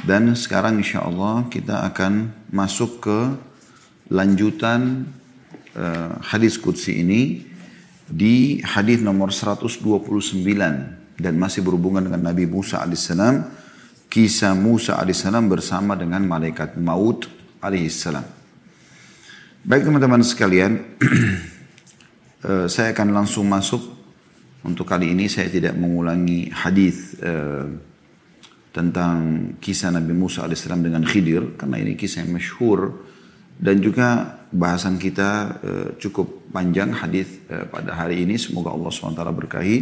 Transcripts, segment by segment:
Dan sekarang insya Allah kita akan masuk ke lanjutan uh, hadis Qudsi ini di hadis nomor 129 dan masih berhubungan dengan Nabi Musa alaihissalam kisah Musa alaihissalam bersama dengan malaikat maut alaihissalam. Baik teman-teman sekalian, uh, saya akan langsung masuk untuk kali ini saya tidak mengulangi hadis uh, tentang kisah Nabi Musa AS dengan Khidir karena ini kisah yang masyhur. Dan juga bahasan kita uh, cukup panjang hadis uh, pada hari ini. Semoga Allah SWT berkahi.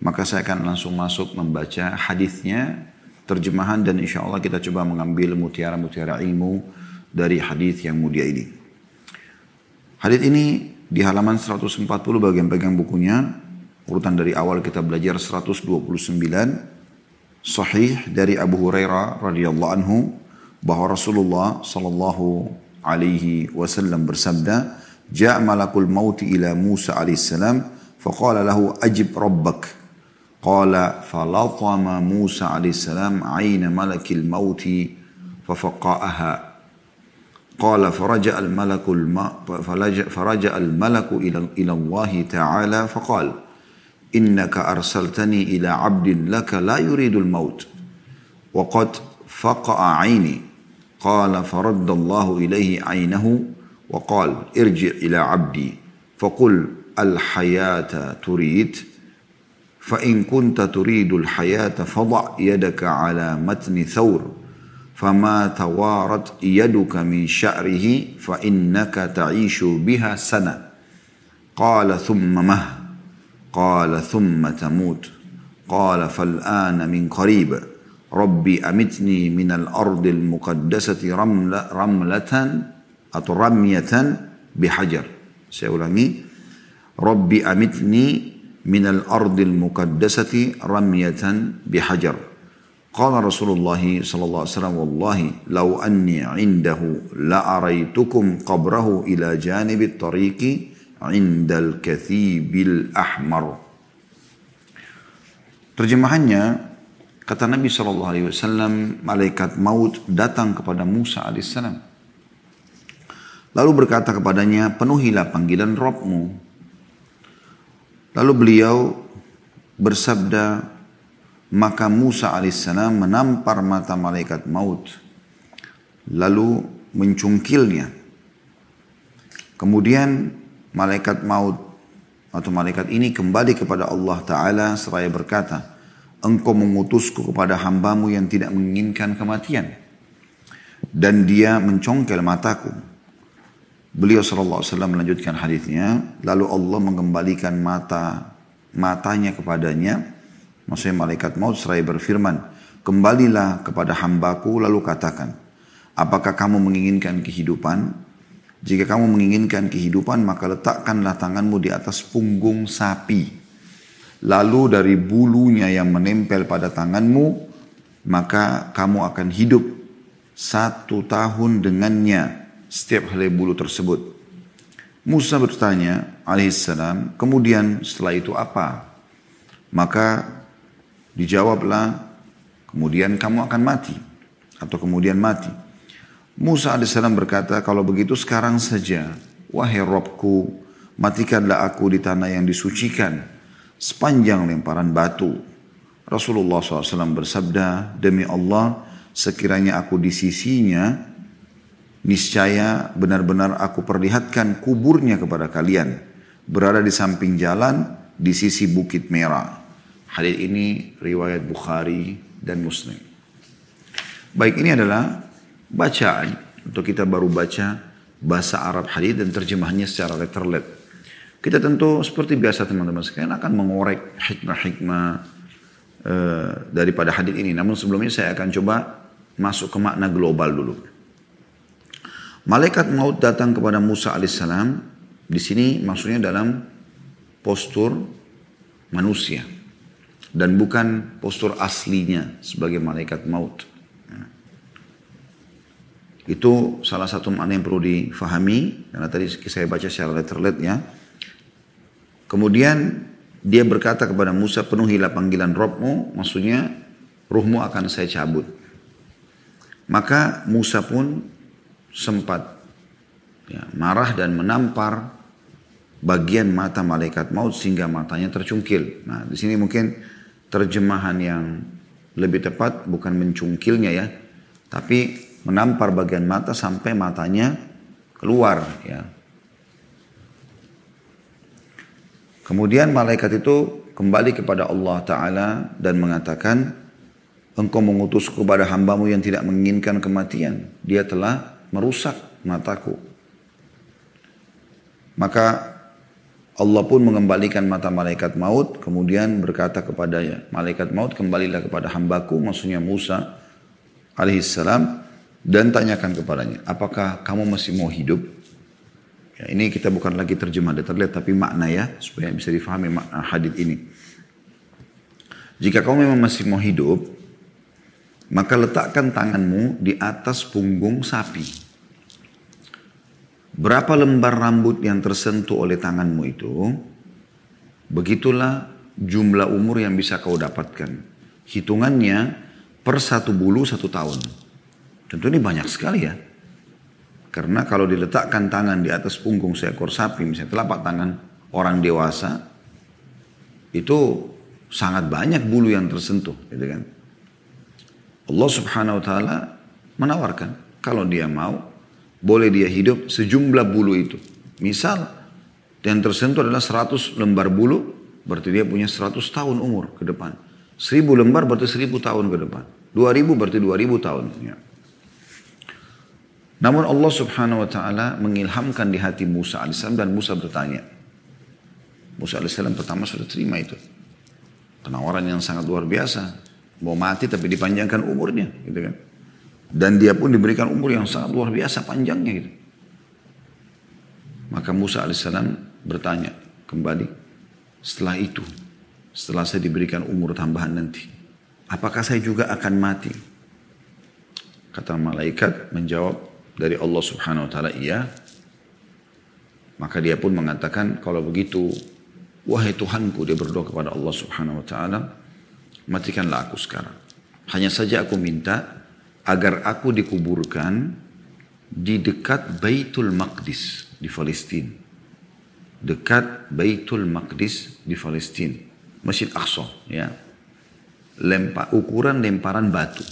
Maka saya akan langsung masuk membaca hadisnya terjemahan dan insya Allah kita coba mengambil mutiara-mutiara ilmu dari hadis yang mulia ini. Hadis ini di halaman 140 bagian pegang bukunya. Urutan dari awal kita belajar 129 sahih dari Abu Hurairah radhiyallahu anhu bahwa Rasulullah sallallahu alaihi wasallam bersabda, "Ja'a malakul maut ila Musa alaihi salam faqala lahu ajib rabbak." Qala falatama Musa alaihi salam 'aina malakil maut fafaqa'aha. قال فرجع الملك الم... فرجع الملك إلى إلى الله تعالى فقال إنك أرسلتني إلى عبد لك لا يريد الموت. وقد فقع عيني. قال فرد الله إليه عينه وقال ارجع إلى عبدي. فقل الحياة تريد. فإن كنت تريد الحياة فضع يدك على متن ثور. فما توارت يدك من شعره فإنك تعيش بها سنة. قال ثم مه. قال ثم تموت. قال فالآن من قريب. ربي أمتني من الأرض المقدسة رملة, رملة أو رمية بحجر سيولاني ربي أمتني من الأرض المقدسة رمية بحجر. قال رسول الله صلى الله عليه وسلم والله لو أني عنده لأريتكم قبره إلى جانب الطريق indal kathibil ahmar. Terjemahannya, kata Nabi SAW, malaikat maut datang kepada Musa AS. Lalu berkata kepadanya, penuhilah panggilan Robmu. Lalu beliau bersabda, maka Musa AS menampar mata malaikat maut. Lalu mencungkilnya. Kemudian malaikat maut atau malaikat ini kembali kepada Allah Ta'ala seraya berkata, Engkau mengutusku kepada hambamu yang tidak menginginkan kematian. Dan dia mencongkel mataku. Beliau SAW melanjutkan hadisnya, lalu Allah mengembalikan mata matanya kepadanya. Maksudnya malaikat maut seraya berfirman, kembalilah kepada hambaku lalu katakan, apakah kamu menginginkan kehidupan? Jika kamu menginginkan kehidupan, maka letakkanlah tanganmu di atas punggung sapi. Lalu dari bulunya yang menempel pada tanganmu, maka kamu akan hidup satu tahun dengannya setiap helai bulu tersebut. Musa bertanya alaihissalam, kemudian setelah itu apa? Maka dijawablah, kemudian kamu akan mati. Atau kemudian mati. Musa AS berkata, kalau begitu sekarang saja, wahai Robku, matikanlah aku di tanah yang disucikan, sepanjang lemparan batu. Rasulullah SAW bersabda, demi Allah, sekiranya aku di sisinya, niscaya benar-benar aku perlihatkan kuburnya kepada kalian, berada di samping jalan, di sisi bukit merah. Hadis ini riwayat Bukhari dan Muslim. Baik ini adalah bacaan untuk kita baru baca bahasa Arab hadis dan terjemahnya secara letterlet. Kita tentu seperti biasa teman-teman sekalian akan mengorek hikmah-hikmah uh, daripada hadis ini. Namun sebelumnya saya akan coba masuk ke makna global dulu. Malaikat maut datang kepada Musa alaihissalam. Di sini maksudnya dalam postur manusia dan bukan postur aslinya sebagai malaikat maut. Itu salah satu makna yang perlu difahami karena tadi saya baca secara letterlet ya. Kemudian dia berkata kepada Musa penuhilah panggilan Robmu, maksudnya ruhmu akan saya cabut. Maka Musa pun sempat ya, marah dan menampar bagian mata malaikat maut sehingga matanya tercungkil. Nah, di sini mungkin terjemahan yang lebih tepat bukan mencungkilnya ya, tapi menampar bagian mata sampai matanya keluar ya. Kemudian malaikat itu kembali kepada Allah Ta'ala dan mengatakan, Engkau mengutus kepada hambamu yang tidak menginginkan kematian. Dia telah merusak mataku. Maka Allah pun mengembalikan mata malaikat maut. Kemudian berkata kepadanya, malaikat maut kembalilah kepada hambaku, maksudnya Musa alaihissalam. Dan tanyakan kepadanya, apakah kamu masih mau hidup? Ya, ini kita bukan lagi terjemah detail, tapi makna ya, supaya bisa difahami makna hadith ini. Jika kamu memang masih mau hidup, maka letakkan tanganmu di atas punggung sapi. Berapa lembar rambut yang tersentuh oleh tanganmu itu, begitulah jumlah umur yang bisa kau dapatkan. Hitungannya per satu bulu satu tahun. Tentu ini banyak sekali ya. Karena kalau diletakkan tangan di atas punggung seekor sapi, misalnya telapak tangan orang dewasa, itu sangat banyak bulu yang tersentuh, gitu kan? Allah subhanahu wa ta'ala menawarkan. Kalau dia mau, boleh dia hidup sejumlah bulu itu. Misal, yang tersentuh adalah 100 lembar bulu, berarti dia punya 100 tahun umur ke depan. 1000 lembar berarti 1000 tahun ke depan. 2000 berarti 2000 tahun. Ya. Namun Allah subhanahu wa ta'ala mengilhamkan di hati Musa AS dan Musa bertanya. Musa AS pertama sudah terima itu. Penawaran yang sangat luar biasa. Mau mati tapi dipanjangkan umurnya gitu kan. Dan dia pun diberikan umur yang sangat luar biasa panjangnya gitu. Maka Musa alaihissalam bertanya kembali, setelah itu, setelah saya diberikan umur tambahan nanti, apakah saya juga akan mati? Kata malaikat menjawab dari Allah subhanahu wa ta'ala, iya. Maka dia pun mengatakan, kalau begitu, wahai Tuhanku, dia berdoa kepada Allah subhanahu wa ta'ala, matikanlah aku sekarang. Hanya saja aku minta agar aku dikuburkan di dekat Baitul Maqdis di Palestina. Dekat Baitul Maqdis di Palestina. Masjid Aqsa ya. Lempar, ukuran lemparan batu.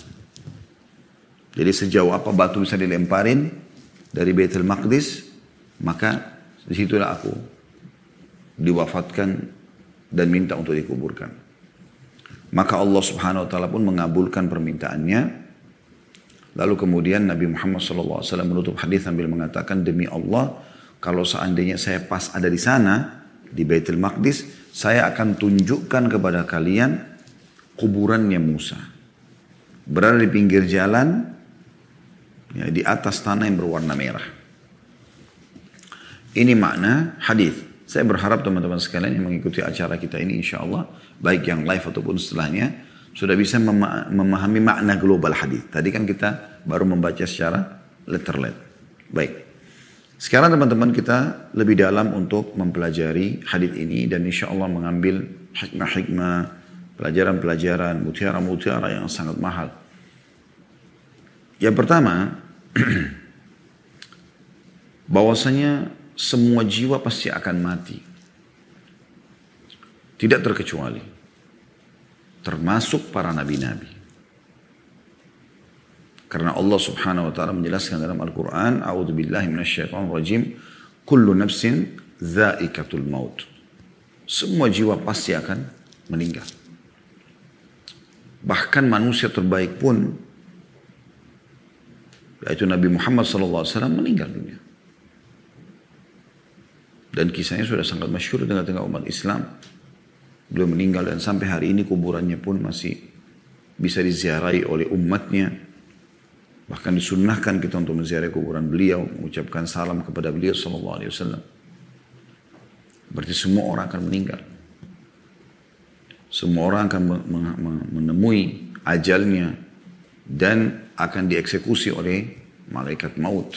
Jadi sejauh apa batu bisa dilemparin dari Baitul Maqdis, maka di situlah aku diwafatkan dan minta untuk dikuburkan. Maka Allah subhanahu wa ta'ala pun mengabulkan permintaannya. Lalu kemudian Nabi Muhammad SAW menutup hadis sambil mengatakan, Demi Allah, kalau seandainya saya pas ada di sana, di Baitul Maqdis, saya akan tunjukkan kepada kalian kuburannya Musa. Berada di pinggir jalan, ya, di atas tanah yang berwarna merah. Ini makna hadis. Saya berharap teman-teman sekalian yang mengikuti acara kita ini insya Allah, baik yang live ataupun setelahnya, sudah bisa memahami makna global hadis. Tadi kan kita baru membaca secara letter let. Baik. Sekarang teman-teman kita lebih dalam untuk mempelajari hadis ini dan insya Allah mengambil hikmah-hikmah, pelajaran-pelajaran, mutiara-mutiara yang sangat mahal. Yang pertama, bahwasanya semua jiwa pasti akan mati. Tidak terkecuali. Termasuk para nabi-nabi. Karena Allah subhanahu wa ta'ala menjelaskan dalam Al-Quran, A'udhu billahi minasyaitan rajim, Kullu nafsin zaikatul maut. Semua jiwa pasti akan meninggal. Bahkan manusia terbaik pun, yaitu Nabi Muhammad SAW meninggal dunia. Dan kisahnya sudah sangat masyhur dengan tengah umat Islam. Beliau meninggal dan sampai hari ini kuburannya pun masih bisa diziarahi oleh umatnya. Bahkan disunnahkan kita untuk menziarahi kuburan beliau, mengucapkan salam kepada beliau sallallahu alaihi wasallam. Berarti semua orang akan meninggal. Semua orang akan menemui ajalnya dan akan dieksekusi oleh malaikat maut.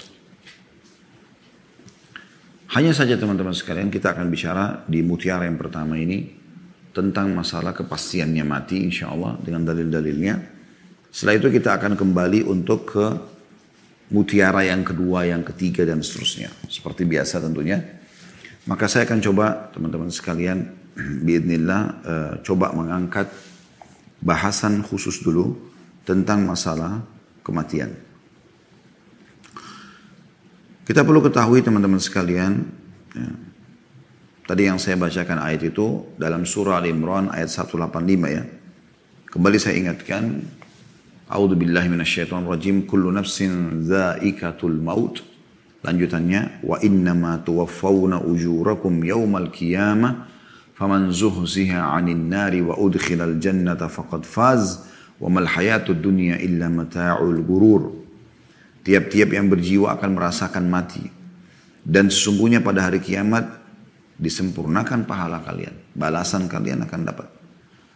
Hanya saja teman-teman sekalian kita akan bicara di mutiara yang pertama ini tentang masalah kepastiannya mati insya Allah dengan dalil-dalilnya. Setelah itu kita akan kembali untuk ke mutiara yang kedua, yang ketiga dan seterusnya. Seperti biasa tentunya. Maka saya akan coba teman-teman sekalian biidnillah uh, coba mengangkat bahasan khusus dulu tentang masalah kematian. Kita perlu ketahui teman-teman sekalian, ya, tadi yang saya bacakan ayat itu dalam surah Al-Imran ayat 185 ya. Kembali saya ingatkan, A'udzu billahi minasyaitonir rajim, kullu nafsin dza'ikatul maut. Lanjutannya, wa innama tuwaffawna ujurakum yaumal qiyamah faman zuhziha 'anil nari wa udkhilal jannata faqad faz wa mal hayatud dunya illa mata'ul gurur. Tiap-tiap yang berjiwa akan merasakan mati. Dan sesungguhnya pada hari kiamat disempurnakan pahala kalian. Balasan kalian akan dapat.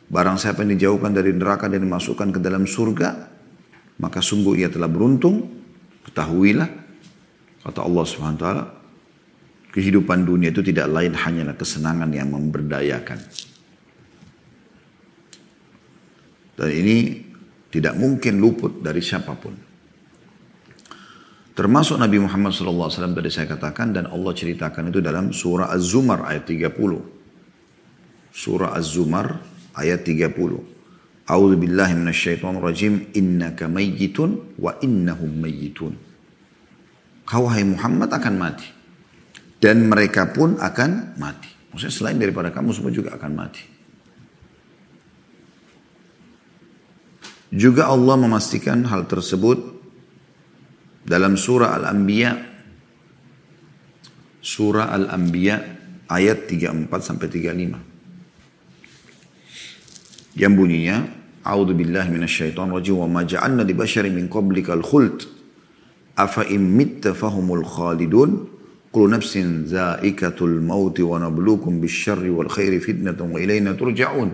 Barang siapa yang dijauhkan dari neraka dan dimasukkan ke dalam surga, maka sungguh ia telah beruntung. Ketahuilah, kata Allah SWT, kehidupan dunia itu tidak lain hanyalah kesenangan yang memberdayakan. Dan ini tidak mungkin luput dari siapa pun. Termasuk Nabi Muhammad SAW tadi saya katakan dan Allah ceritakan itu dalam surah Az-Zumar ayat 30. Surah Az-Zumar ayat 30. A'udzu billahi minasyaitonir rajim innaka mayyitun wa innahum mayyitun. Kau hai Muhammad akan mati dan mereka pun akan mati. Maksudnya selain daripada kamu semua juga akan mati. Juga Allah memastikan hal tersebut dalam surah Al-Anbiya. Surah Al-Anbiya ayat 34 sampai 35 yang bunyinya A'udzu billahi minasyaitonir rajim wa ma ja'alna li basharin min qablikal khuld afa in mitta fahumul khalidun kullu nafsin za'ikatul maut wa nabluukum bisyarri wal khairi fitnatan wa ilaina turja'un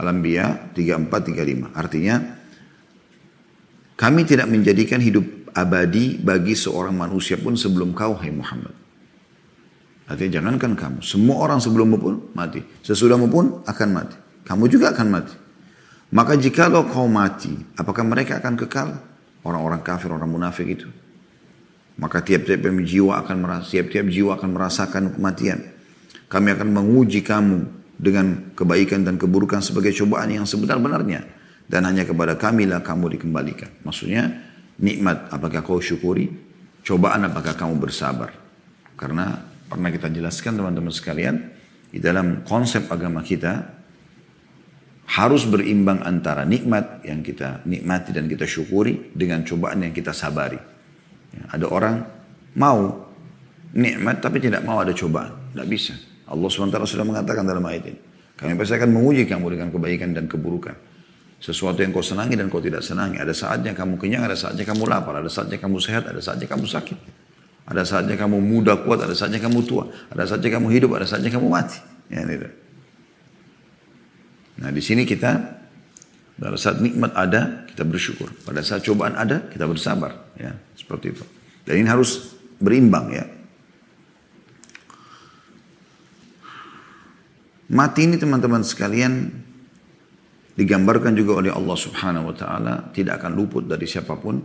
Al-Anbiya 34 35 artinya kami tidak menjadikan hidup abadi bagi seorang manusia pun sebelum kau, hai Muhammad. Artinya jangankan kamu, semua orang sebelummu pun mati. Sesudahmu pun akan mati. Kamu juga akan mati. Maka jikalau kau mati, apakah mereka akan kekal? Orang-orang kafir, orang munafik itu. Maka tiap-tiap jiwa akan merasa, tiap-tiap jiwa akan merasakan kematian. Kami akan menguji kamu dengan kebaikan dan keburukan sebagai cobaan yang sebenar-benarnya dan hanya kepada kamilah kamu dikembalikan. Maksudnya nikmat apakah kau syukuri, cobaan apakah kamu bersabar. Karena pernah kita jelaskan teman-teman sekalian, di dalam konsep agama kita harus berimbang antara nikmat yang kita nikmati dan kita syukuri dengan cobaan yang kita sabari. Ya, ada orang mau nikmat tapi tidak mau ada cobaan. Tidak bisa. Allah SWT sudah mengatakan dalam ayat ini. Kami pasti akan menguji kamu dengan kebaikan dan keburukan. Sesuatu yang kau senangi dan kau tidak senangi. Ada saatnya kamu kenyang, ada saatnya kamu lapar, ada saatnya kamu sehat, ada saatnya kamu sakit. Ada saatnya kamu muda kuat, ada saatnya kamu tua. Ada saatnya kamu hidup, ada saatnya kamu mati. Ya, ini. Nah di sini kita pada saat nikmat ada kita bersyukur. Pada saat cobaan ada kita bersabar. Ya seperti itu. Dan ini harus berimbang ya. Mati ini teman-teman sekalian digambarkan juga oleh Allah Subhanahu wa taala tidak akan luput dari siapa pun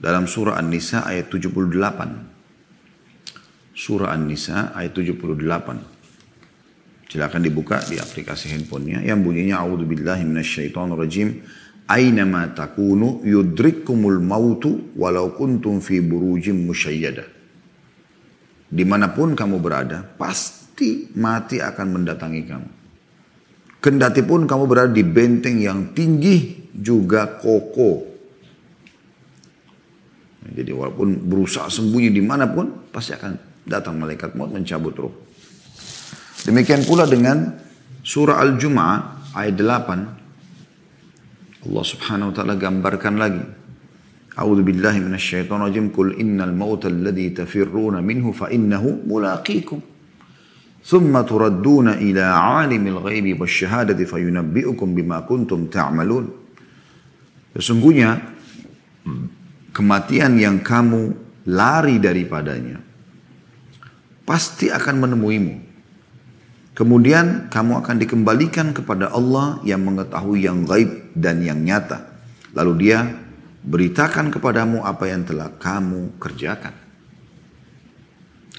dalam surah An-Nisa ayat 78. Surah An-Nisa ayat 78. Silakan dibuka di aplikasi handphonenya yang bunyinya a'udzubillahi minasyaitonirrajim. Aynama takunu yudrikkumul mautu walau kuntum fi burujim musyayyada. Di mana pun kamu berada, pasti mati akan mendatangi kamu. Kendati pun kamu berada di benteng yang tinggi juga kokoh. Jadi walaupun berusaha sembunyi di mana pun, pasti akan datang malaikat maut mencabut roh. Demikian pula dengan surah Al-Jum'ah ayat 8. Allah subhanahu wa ta'ala gambarkan lagi. A'udhu billahi minasyaitan rajim. Kul innal mauta alladhi tafirruna minhu fa innahu mulaqikum. ثم تردون إلى عالم الغيب والشهادة فينبئكم بما كنتم تعملون Sesungguhnya kematian yang kamu lari daripadanya pasti akan menemuimu. Kemudian kamu akan dikembalikan kepada Allah yang mengetahui yang gaib dan yang nyata. Lalu dia beritakan kepadamu apa yang telah kamu kerjakan.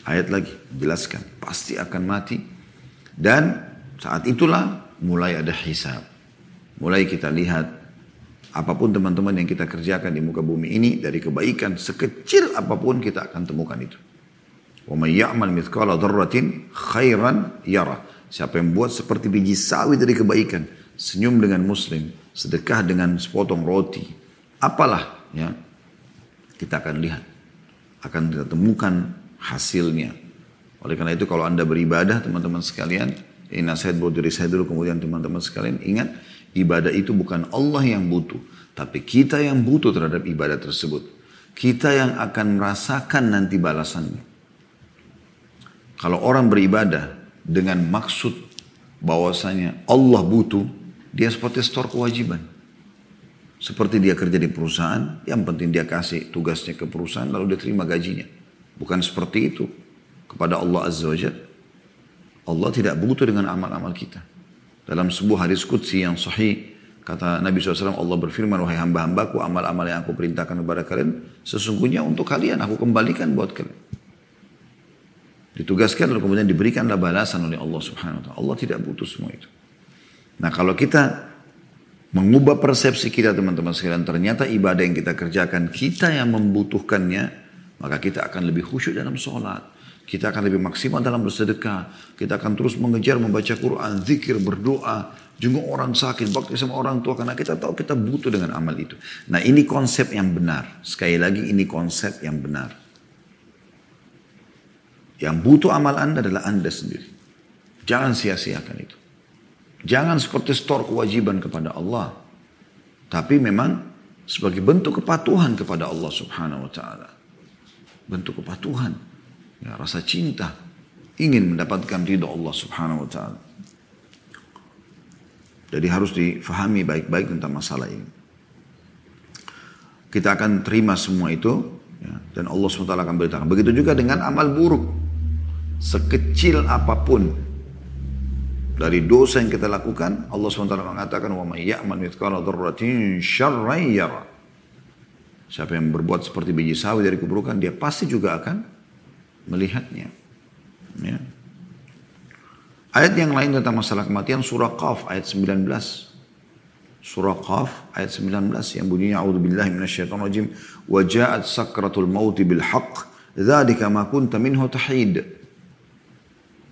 Ayat lagi, jelaskan. Pasti akan mati. Dan saat itulah mulai ada hisab. Mulai kita lihat apa pun teman-teman yang kita kerjakan di muka bumi ini dari kebaikan sekecil apa pun kita akan temukan itu. Wa may ya'mal mithqala dzarratin khairan yara. Siapa yang buat seperti biji sawi dari kebaikan, senyum dengan muslim, sedekah dengan sepotong roti, apalah ya kita akan lihat, akan kita temukan hasilnya. Oleh karena itu kalau anda beribadah teman-teman sekalian, ini nasihat buat diri saya dulu kemudian teman-teman sekalian ingat ibadah itu bukan Allah yang butuh, tapi kita yang butuh terhadap ibadah tersebut. Kita yang akan merasakan nanti balasannya. Kalau orang beribadah dengan maksud bahwasanya Allah butuh, dia seperti store kewajiban. Seperti dia kerja di perusahaan, yang penting dia kasih tugasnya ke perusahaan lalu dia terima gajinya. Bukan seperti itu kepada Allah Azza wa Allah tidak butuh dengan amal-amal kita. Dalam sebuah hadis kudsi yang sahih, kata Nabi SAW, Allah berfirman, wahai hamba-hambaku, amal-amal yang aku perintahkan kepada kalian, sesungguhnya untuk kalian, aku kembalikan buat kalian. Ditugaskan lalu kemudian diberikanlah balasan oleh Allah Subhanahu wa taala. Allah tidak butuh semua itu. Nah, kalau kita mengubah persepsi kita teman-teman sekalian, ternyata ibadah yang kita kerjakan kita yang membutuhkannya, maka kita akan lebih khusyuk dalam sholat. Kita akan lebih maksimal dalam bersedekah. Kita akan terus mengejar membaca Quran, zikir, berdoa, jenguk orang sakit, bakti sama orang tua karena kita tahu kita butuh dengan amal itu. Nah, ini konsep yang benar. Sekali lagi ini konsep yang benar. Yang butuh amal Anda adalah Anda sendiri. Jangan sia-siakan itu. Jangan seperti store kewajiban kepada Allah. Tapi memang sebagai bentuk kepatuhan kepada Allah subhanahu wa ta'ala. Bentuk kepatuhan. Ya, rasa cinta. Ingin mendapatkan ridho Allah subhanahu wa ta'ala. Jadi harus difahami baik-baik tentang masalah ini. Kita akan terima semua itu ya, dan Allah SWT akan beritahu. Begitu juga dengan amal buruk sekecil apa pun dari dosa yang kita lakukan, Allah SWT mengatakan, "Wa may ya'mal mithqala dzarratin syarran yara." Siapa yang berbuat seperti biji sawi dari keburukan, dia pasti juga akan melihatnya. Ya. Ayat yang lain tentang masalah kematian surah Qaf ayat 19. Surah Qaf ayat 19 yang bunyinya a'udzubillahi minasyaitonirrajim wa ja'at sakratul mauti bil haqq dzalika ma kunta minhu tahid.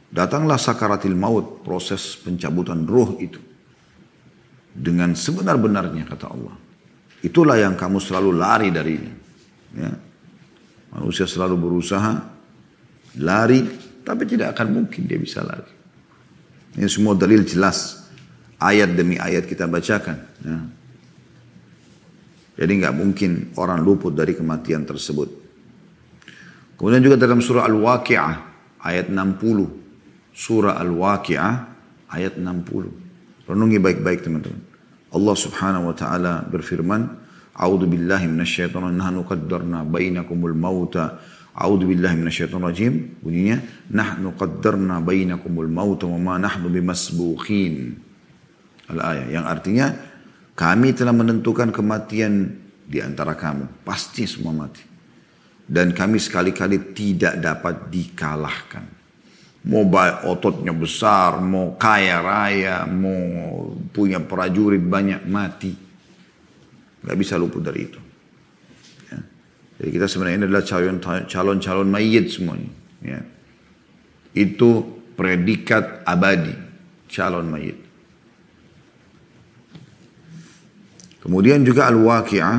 Datanglah sakaratil maut, proses pencabutan ruh itu. Dengan sebenar-benarnya kata Allah. Itulah yang kamu selalu lari darinya. Ya. Manusia selalu berusaha lari, tapi tidak akan mungkin dia bisa lari. Ini semua dalil jelas. Ayat demi ayat kita bacakan. Ya. Jadi nggak mungkin orang luput dari kematian tersebut. Kemudian juga dalam surah Al-Waqi'ah ayat 60 surah Al-Waqi'ah ayat 60. Renungi baik-baik teman-teman. Allah subhanahu wa ta'ala berfirman, A'udhu billahi minasyaitonir nahnu qaddarna bainakumul mauta. A'udhu billahi minasyaitonir rajim. Bunyinya, nahnu qaddarna bainakumul mauta wa ma nahnu bimasbuqin. Al-ayah. Yang artinya, kami telah menentukan kematian di antara kamu. Pasti semua mati. Dan kami sekali-kali tidak dapat dikalahkan. Mau ototnya besar, mau kaya raya, mau punya prajurit banyak mati. Gak bisa luput dari itu. Ya. Jadi kita sebenarnya ini adalah calon-calon mayit semuanya. Ya. Itu predikat abadi, calon mayit. Kemudian juga Al-Waqi'ah,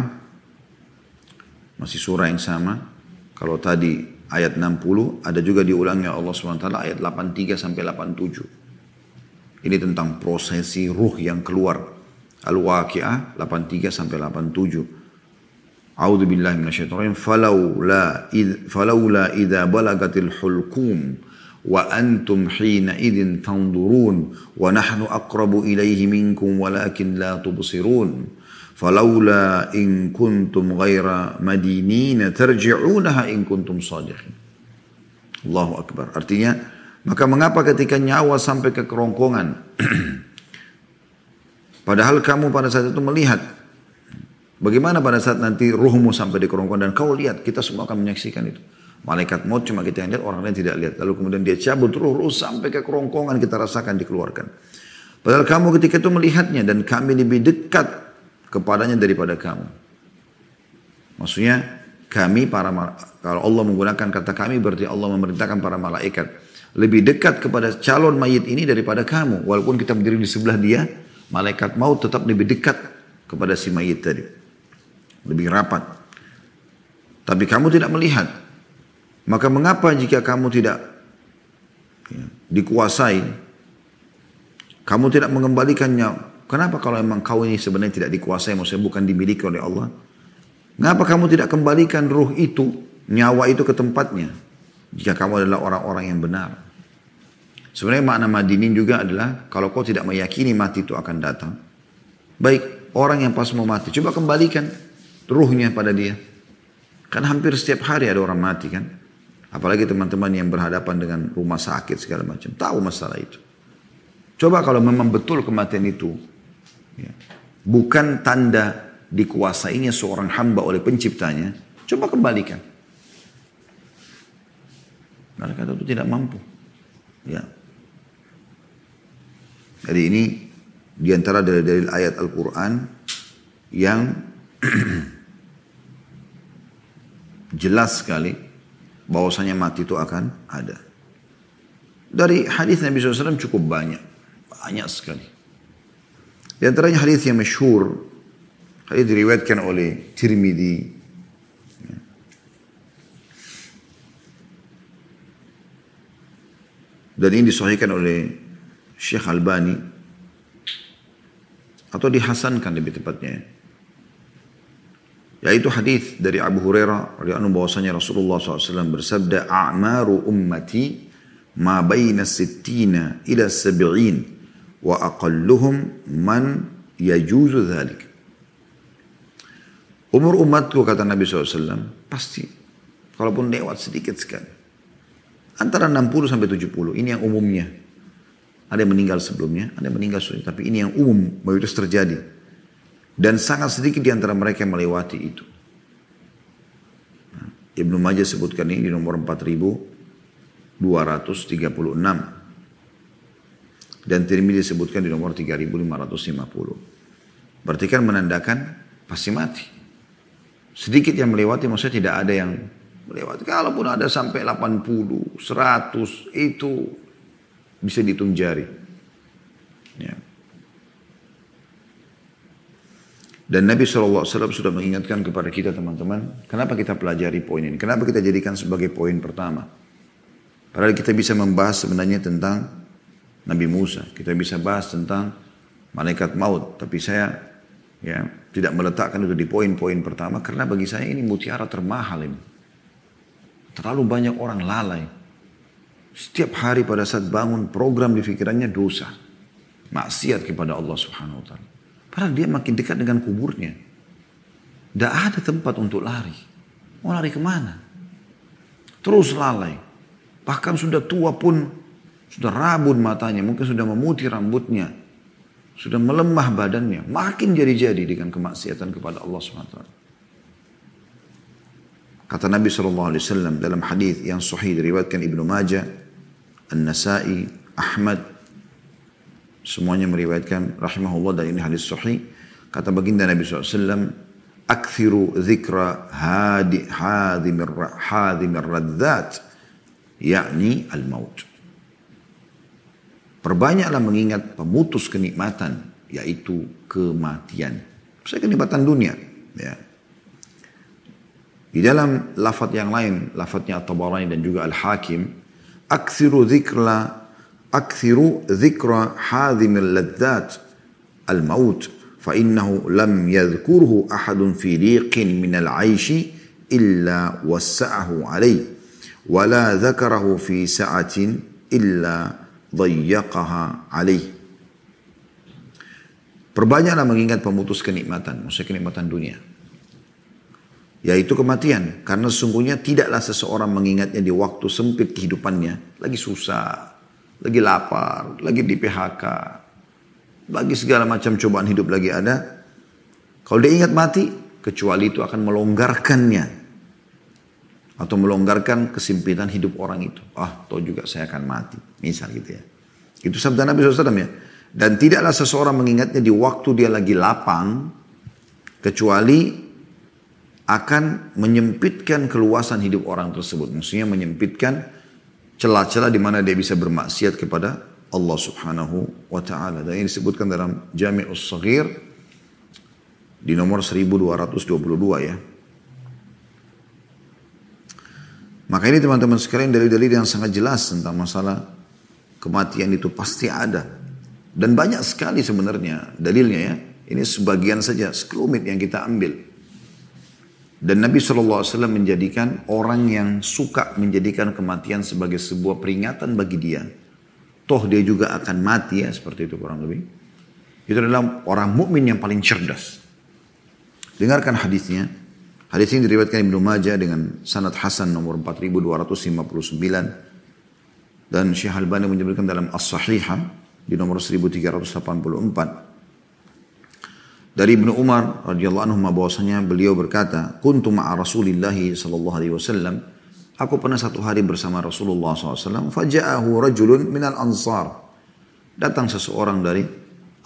masih surah yang sama. Kalau tadi ayat 60, ada juga diulangnya Allah SWT ayat 83 sampai 87. Ini tentang prosesi ruh yang keluar. Al-Waqi'ah 83 sampai 87. A'udzu billahi minasyaitonir. Falaula id falaula idza balagatil hulqum wa antum hina idin tanzurun wa nahnu aqrabu ilaihi minkum walakin la tubsirun. Falaula in kuntum ghaira madinina tarji'unaha in kuntum sadiqin. Allahu Akbar. Artinya Maka mengapa ketika nyawa sampai ke kerongkongan, padahal kamu pada saat itu melihat, bagaimana pada saat nanti ruhmu sampai di kerongkongan dan kau lihat, kita semua akan menyaksikan itu. Malaikat maut cuma kita yang lihat, orang lain tidak lihat. Lalu kemudian dia cabut ruh-ruh sampai ke kerongkongan kita rasakan dikeluarkan. Padahal kamu ketika itu melihatnya dan kami lebih dekat kepadanya daripada kamu. Maksudnya kami para kalau Allah menggunakan kata kami berarti Allah memerintahkan para malaikat lebih dekat kepada calon mayit ini daripada kamu. Walaupun kita berdiri di sebelah dia, malaikat maut tetap lebih dekat kepada si mayit tadi. Lebih rapat. Tapi kamu tidak melihat. Maka mengapa jika kamu tidak ya, dikuasai, kamu tidak mengembalikannya? Kenapa kalau memang kau ini sebenarnya tidak dikuasai, maksudnya bukan dimiliki oleh Allah? Mengapa kamu tidak kembalikan ruh itu, nyawa itu ke tempatnya? Jika kamu adalah orang-orang yang benar. Sebenarnya makna madinin juga adalah kalau kau tidak meyakini mati itu akan datang. Baik, orang yang pas mau mati, coba kembalikan ruhnya pada dia. Kan hampir setiap hari ada orang mati kan. Apalagi teman-teman yang berhadapan dengan rumah sakit segala macam. Tahu masalah itu. Coba kalau memang betul kematian itu. Ya, bukan tanda dikuasainya seorang hamba oleh penciptanya. Coba kembalikan. Mereka itu tidak mampu. Ya. Jadi ini di antara dari dalil ayat Al-Quran yang jelas sekali bahwasanya mati itu akan ada. Dari hadis Nabi SAW cukup banyak. Banyak sekali. Di antaranya hadis yang masyhur, hadis diriwayatkan oleh Tirmidzi. Dan ini disahihkan oleh Syekh Albani atau dihasankan lebih tepatnya yaitu hadis dari Abu Hurairah radhiyallahu bahwasanya Rasulullah SAW bersabda a'maru ummati ma baina sittina ila sab'in wa aqalluhum man yajuzu dhalik umur umatku kata Nabi SAW pasti kalaupun lewat sedikit sekali antara 60 sampai 70 ini yang umumnya ada yang meninggal sebelumnya ada yang meninggal sebelumnya tapi ini yang umum itu terjadi dan sangat sedikit di antara mereka yang melewati itu. Nah, Ibnu Majah sebutkan ini di nomor 4236. Dan Tirmidzi disebutkan di nomor 3550. Berarti kan menandakan pasti mati. Sedikit yang melewati maksudnya tidak ada yang melewati. Kalaupun ada sampai 80, 100 itu bisa dihitung jari. Ya. Dan Nabi SAW sudah mengingatkan kepada kita teman-teman, kenapa kita pelajari poin ini? Kenapa kita jadikan sebagai poin pertama? Padahal kita bisa membahas sebenarnya tentang Nabi Musa. Kita bisa bahas tentang malaikat maut. Tapi saya ya tidak meletakkan itu di poin-poin pertama karena bagi saya ini mutiara termahal ini. Terlalu banyak orang lalai. Setiap hari pada saat bangun program di pikirannya dosa. Maksiat kepada Allah subhanahu wa ta'ala. Padahal dia makin dekat dengan kuburnya. Tidak ada tempat untuk lari. Mau lari ke mana? Terus lalai. Bahkan sudah tua pun sudah rabun matanya. Mungkin sudah memutih rambutnya. Sudah melemah badannya. Makin jadi-jadi dengan kemaksiatan kepada Allah SWT. Kata Nabi SAW dalam hadis yang sahih diriwayatkan Ibnu Majah, An-Nasai, Ahmad, Semuanya meriwayatkan rahimahullah dan ini hadis sahih. Kata baginda Nabi SAW, Akthiru zikra hadi hadimir, hadimir radzat, yakni al-maut. Perbanyaklah mengingat pemutus kenikmatan, yaitu kematian. Saya kenikmatan dunia. Ya. Di dalam lafadz yang lain, lafadznya At-Tabarani dan juga Al-Hakim, aksiru zikra aksiru zikra hadhimil ladzat al-maut fa innu lam yadzkurhu ahadun fi riqin min al-aishi illa wassa'ahu alayh walla la fi sa'atin illa dhayyaqaha alaih. Perbanyaklah mengingat pemutus kenikmatan, maksudnya kenikmatan dunia. Yaitu kematian, karena sungguhnya tidaklah seseorang mengingatnya di waktu sempit kehidupannya. Lagi susah, lagi lapar, lagi di PHK, bagi segala macam cobaan hidup lagi ada. Kalau dia ingat mati, kecuali itu akan melonggarkannya atau melonggarkan kesimpitan hidup orang itu. Ah, toh juga saya akan mati. Misal gitu ya. Itu sabda Nabi SAW ya. Dan tidaklah seseorang mengingatnya di waktu dia lagi lapang, kecuali akan menyempitkan keluasan hidup orang tersebut. Maksudnya menyempitkan celah-celah di mana dia bisa bermaksiat kepada Allah Subhanahu wa taala. Dan ini disebutkan dalam Jami'us Saghir di nomor 1222 ya. Maka ini teman-teman sekalian dari dalil yang sangat jelas tentang masalah kematian itu pasti ada. Dan banyak sekali sebenarnya dalilnya ya. Ini sebagian saja, sekelumit yang kita ambil. Dan Nabi SAW menjadikan orang yang suka menjadikan kematian sebagai sebuah peringatan bagi dia. Toh dia juga akan mati ya, seperti itu kurang lebih. Itu adalah orang mukmin yang paling cerdas. Dengarkan hadisnya. Hadis ini diriwayatkan Ibnu Majah dengan sanad Hasan nomor 4259 dan Syekh Albani menyebutkan dalam As-Sahihah di nomor 1384. Dari Ibnu Umar radhiyallahu anhu bahwasanya beliau berkata, "Kuntu ma'a Rasulillah sallallahu alaihi wasallam." Aku pernah satu hari bersama Rasulullah SAW. Faja'ahu rajulun minal ansar. Datang seseorang dari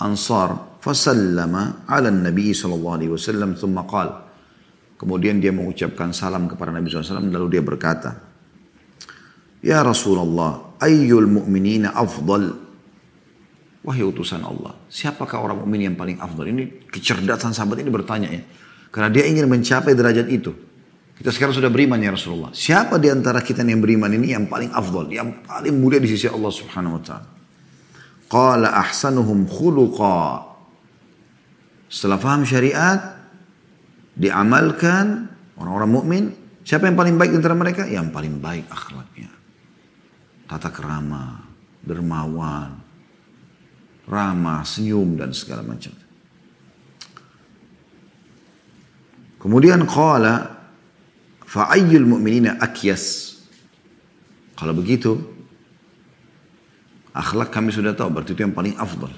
ansar. Fasallama ala nabi wasallam. Thumma qal. Kemudian dia mengucapkan salam kepada Nabi SAW. Lalu dia berkata, Ya Rasulullah, ayyul mu'minina afdal Wahai utusan Allah, siapakah orang mukmin yang paling afdal? Ini kecerdasan sahabat ini bertanya ya. Karena dia ingin mencapai derajat itu. Kita sekarang sudah beriman ya Rasulullah. Siapa di antara kita yang beriman ini yang paling afdal, yang paling mulia di sisi Allah Subhanahu wa taala? Qala ahsanuhum khuluqa. Setelah faham syariat, diamalkan orang-orang mukmin, siapa yang paling baik antara mereka? Yang paling baik akhlaknya. Tata kerama, dermawan, ramah, senyum dan segala macam. Kemudian qala fa'ayyul mu'minina akyas. Kalau begitu, akhlak kami sudah tahu, berarti itu yang paling afdal.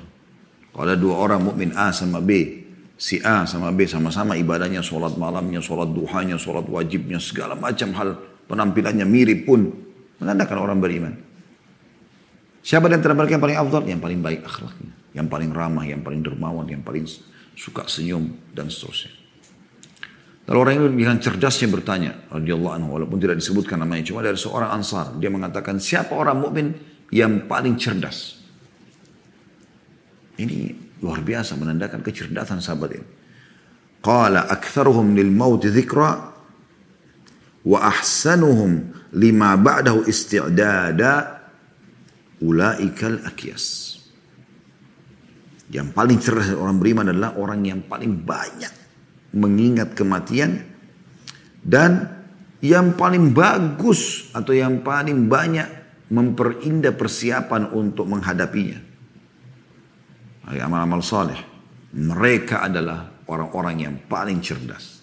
Kalau ada dua orang mukmin A sama B, si A sama B sama-sama ibadahnya, sholat malamnya, sholat duhanya, sholat wajibnya, segala macam hal penampilannya mirip pun menandakan orang beriman. Siapa di antara yang paling afdal? Yang paling baik akhlaknya. Yang paling ramah, yang paling dermawan, yang paling suka senyum, dan seterusnya. Lalu orang ini dengan cerdasnya bertanya, radhiyallahu anhu, walaupun tidak disebutkan namanya, cuma dari seorang ansar. Dia mengatakan, siapa orang mukmin yang paling cerdas? Ini luar biasa menandakan kecerdasan sahabat ini. Qala aktharuhum lil maut dzikra wa ahsanuhum lima ba'dahu isti'dada ulaikal akias. Yang paling cerdas orang beriman adalah orang yang paling banyak mengingat kematian dan yang paling bagus atau yang paling banyak memperindah persiapan untuk menghadapinya. Amal-amal saleh. Mereka adalah orang-orang yang paling cerdas.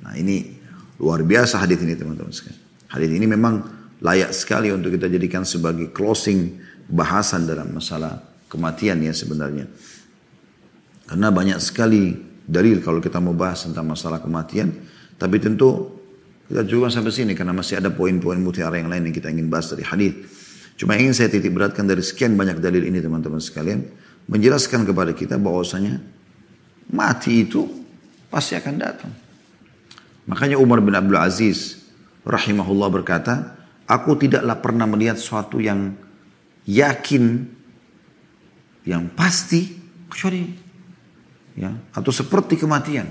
Nah ini luar biasa hadis ini teman-teman sekalian. Hadis ini memang layak sekali untuk kita jadikan sebagai closing bahasan dalam masalah kematian ya sebenarnya. Karena banyak sekali dalil kalau kita mau bahas tentang masalah kematian, tapi tentu kita juga sampai sini karena masih ada poin-poin mutiara yang lain yang kita ingin bahas dari hadis. Cuma ingin saya titik beratkan dari sekian banyak dalil ini teman-teman sekalian, menjelaskan kepada kita bahwasanya mati itu pasti akan datang. Makanya Umar bin Abdul Aziz rahimahullah berkata, Aku tidaklah pernah melihat suatu yang yakin, yang pasti, kecuali ya atau seperti kematian.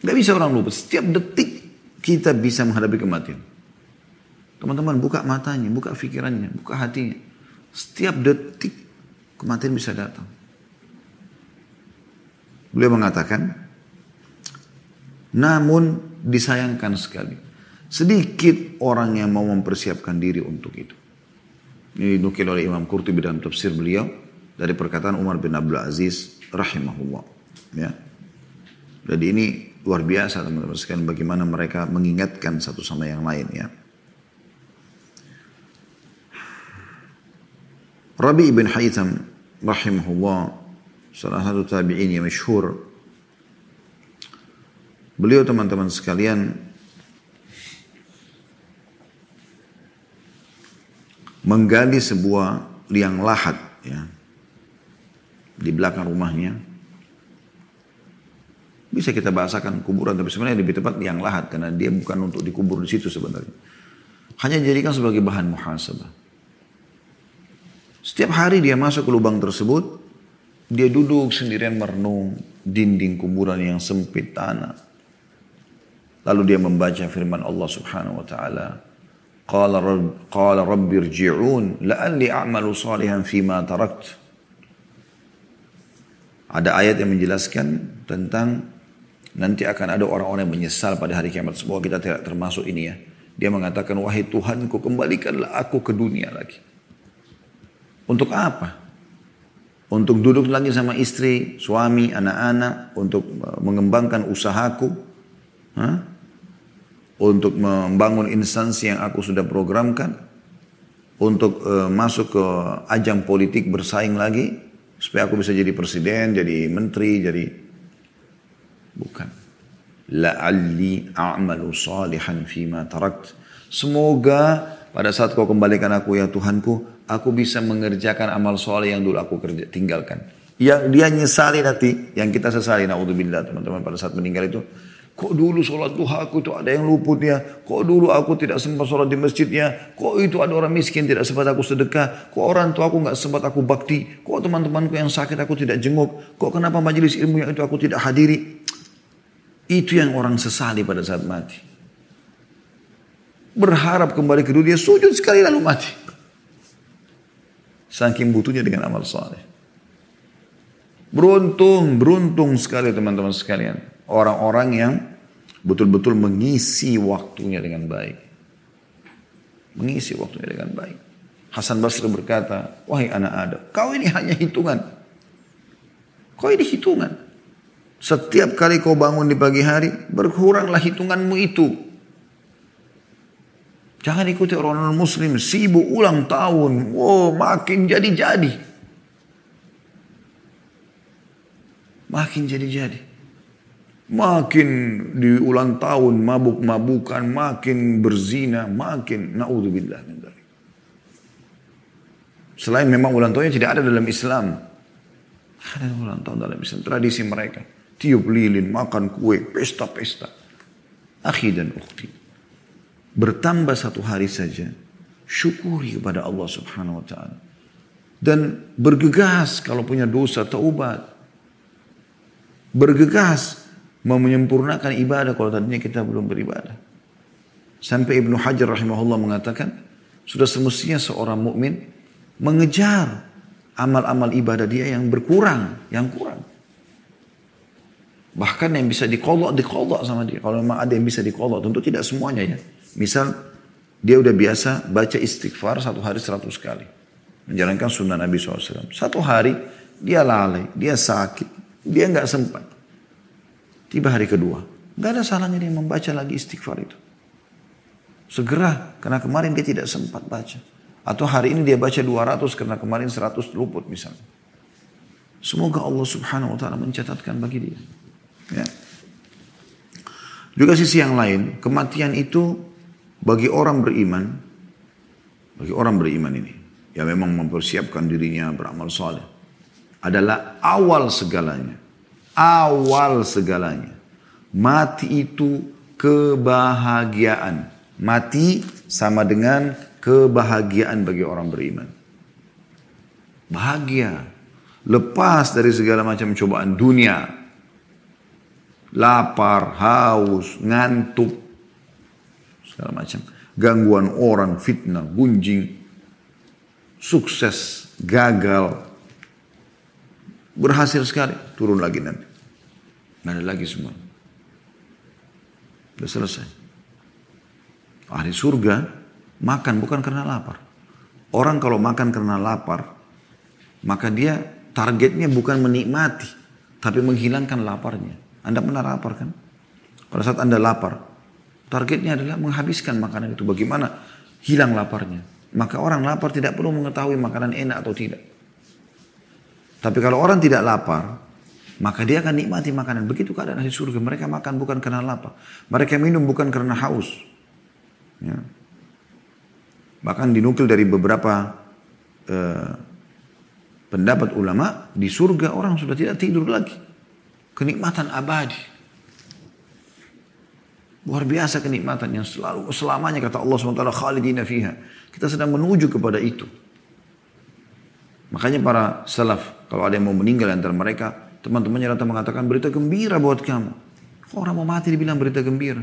Gak bisa orang lupa. Setiap detik kita bisa menghadapi kematian. Teman-teman buka matanya, buka pikirannya, buka hatinya. Setiap detik kematian bisa datang. Beliau mengatakan, namun disayangkan sekali Sedikit orang yang mau mempersiapkan diri untuk itu. Ini nukil oleh Imam Qurtubi dalam tafsir beliau dari perkataan Umar bin Abdul Aziz rahimahullah. Ya. Jadi ini luar biasa teman-teman sekalian bagaimana mereka mengingatkan satu sama yang lain ya. Rabi ibn Haytham rahimahullah salah satu tabi'in yang masyhur. Beliau teman-teman sekalian menggali sebuah liang lahat ya di belakang rumahnya. Bisa kita bahasakan kuburan tapi sebenarnya lebih tepat liang lahat karena dia bukan untuk dikubur di situ sebenarnya. Hanya dijadikan sebagai bahan muhasabah setiap hari dia masuk ke lubang tersebut, dia duduk sendirian merenung dinding kuburan yang sempit tanah. Lalu dia membaca firman Allah Subhanahu wa taala, "Qala rabb qala rabbi irji'un la'alli a'malu salihan fima tarakt." Ada ayat yang menjelaskan tentang nanti akan ada orang-orang yang menyesal pada hari kiamat. Semoga kita tidak termasuk ini ya. Dia mengatakan, wahai Tuhanku kembalikanlah aku ke dunia lagi. Untuk apa? Untuk duduk lagi sama istri, suami, anak-anak, untuk mengembangkan usahaku, Hah? untuk membangun instansi yang aku sudah programkan, untuk uh, masuk ke ajang politik bersaing lagi, supaya aku bisa jadi presiden, jadi menteri, jadi bukan. La'alli a'malu salihan fima tarakt. Semoga pada saat kau kembalikan aku ya Tuhanku, aku bisa mengerjakan amal soleh yang dulu aku kerja, tinggalkan. Yang dia nyesali nanti, yang kita sesali, naudzubillah teman-teman pada saat meninggal itu, kok dulu sholat duha aku itu ada yang luput ya, kok dulu aku tidak sempat sholat di masjidnya, kok itu ada orang miskin tidak sempat aku sedekah, kok orang tua aku nggak sempat aku bakti, kok teman-temanku yang sakit aku tidak jenguk, kok kenapa majelis ilmu yang itu aku tidak hadiri. Itu yang orang sesali pada saat mati. Berharap kembali ke dunia, sujud sekali lalu mati. Saking butuhnya dengan amal soleh. Beruntung, beruntung sekali teman-teman sekalian. Orang-orang yang betul-betul mengisi waktunya dengan baik. Mengisi waktunya dengan baik. Hasan Basri berkata, wahai anak Adam, kau ini hanya hitungan. Kau ini hitungan. Setiap kali kau bangun di pagi hari, berkuranglah hitunganmu itu. Jangan ikuti orang non muslim sibuk ulang tahun. Wow, makin jadi-jadi. Makin jadi-jadi. Makin di ulang tahun mabuk-mabukan, makin berzina, makin naudzubillah min Selain memang ulang tahunnya tidak ada dalam Islam. Ada ulang tahun dalam Islam, tradisi mereka. Tiup lilin, makan kue, pesta-pesta. Akhi dan ukhti bertambah satu hari saja, syukuri kepada Allah Subhanahu wa taala. Dan bergegas kalau punya dosa taubat. Bergegas mau menyempurnakan ibadah kalau tadinya kita belum beribadah. Sampai Ibnu Hajar rahimahullah mengatakan, sudah semestinya seorang mukmin mengejar amal-amal ibadah dia yang berkurang, yang kurang. Bahkan yang bisa dikolok, dikolok sama dia. Kalau memang ada yang bisa dikolok, tentu tidak semuanya ya. Misal dia udah biasa baca istighfar satu hari seratus kali. Menjalankan sunnah Nabi SAW. Satu hari dia lalai, dia sakit, dia nggak sempat. Tiba hari kedua, nggak ada salahnya dia membaca lagi istighfar itu. Segera, karena kemarin dia tidak sempat baca. Atau hari ini dia baca 200 karena kemarin 100 luput misalnya. Semoga Allah subhanahu wa ta'ala mencatatkan bagi dia. Ya. Juga sisi yang lain, kematian itu bagi orang beriman, bagi orang beriman ini, yang memang mempersiapkan dirinya beramal soleh, adalah awal segalanya. Awal segalanya. Mati itu kebahagiaan. Mati sama dengan kebahagiaan bagi orang beriman. Bahagia. Lepas dari segala macam cobaan dunia. Lapar, haus, ngantuk, segala macam. Gangguan orang, fitnah, gunjing, sukses, gagal, berhasil sekali, turun lagi nanti. Nggak ada lagi semua. Sudah selesai. Ahli surga makan bukan karena lapar. Orang kalau makan karena lapar, maka dia targetnya bukan menikmati, tapi menghilangkan laparnya. Anda pernah lapar kan? Pada saat Anda lapar, targetnya adalah menghabiskan makanan itu. Bagaimana hilang laparnya. Maka orang lapar tidak perlu mengetahui makanan enak atau tidak. Tapi kalau orang tidak lapar, maka dia akan nikmati makanan. Begitu keadaan ahli surga. Mereka makan bukan karena lapar. Mereka minum bukan karena haus. Ya. Bahkan dinukil dari beberapa eh, pendapat ulama, di surga orang sudah tidak tidur lagi. Kenikmatan abadi. Luar biasa kenikmatan yang selalu selamanya kata Allah SWT khalidina fiha. Kita sedang menuju kepada itu. Makanya para salaf kalau ada yang mau meninggal antara mereka, teman-temannya datang mengatakan berita gembira buat kamu. Kok orang mau mati dibilang berita gembira?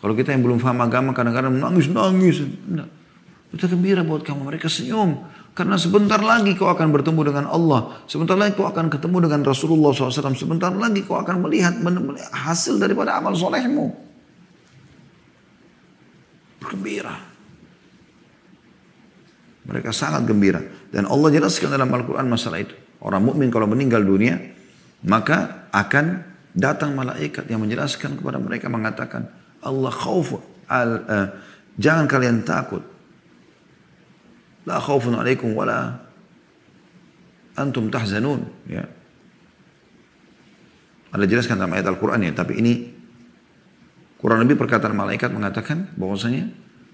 Kalau kita yang belum paham agama kadang-kadang nangis-nangis. Berita gembira buat kamu. Mereka senyum. Karena sebentar lagi kau akan bertemu dengan Allah. Sebentar lagi kau akan ketemu dengan Rasulullah SAW. Sebentar lagi kau akan melihat hasil daripada amal solehmu. Bergembira. Mereka sangat gembira. Dan Allah jelaskan dalam Al-Quran masalah itu. Orang mukmin kalau meninggal dunia, maka akan datang malaikat yang menjelaskan kepada mereka mengatakan, Allah khauf al, uh, jangan kalian takut La khaufun alaikum wala antum tahzanun. Ya. Ada jelaskan dalam ayat Al-Quran ya, tapi ini kurang lebih perkataan malaikat mengatakan bahwasanya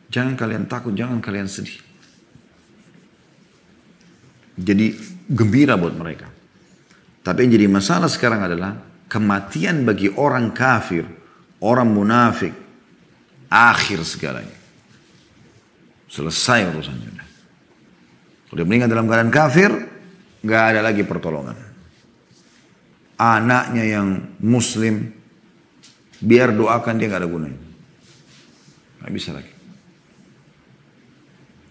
jangan kalian takut, jangan kalian sedih. Jadi gembira buat mereka. Tapi yang jadi masalah sekarang adalah kematian bagi orang kafir, orang munafik, akhir segalanya. Selesai urusannya. Dia meninggal dalam keadaan kafir, nggak ada lagi pertolongan. Anaknya yang muslim, biar doakan dia nggak ada gunanya. Nggak bisa lagi.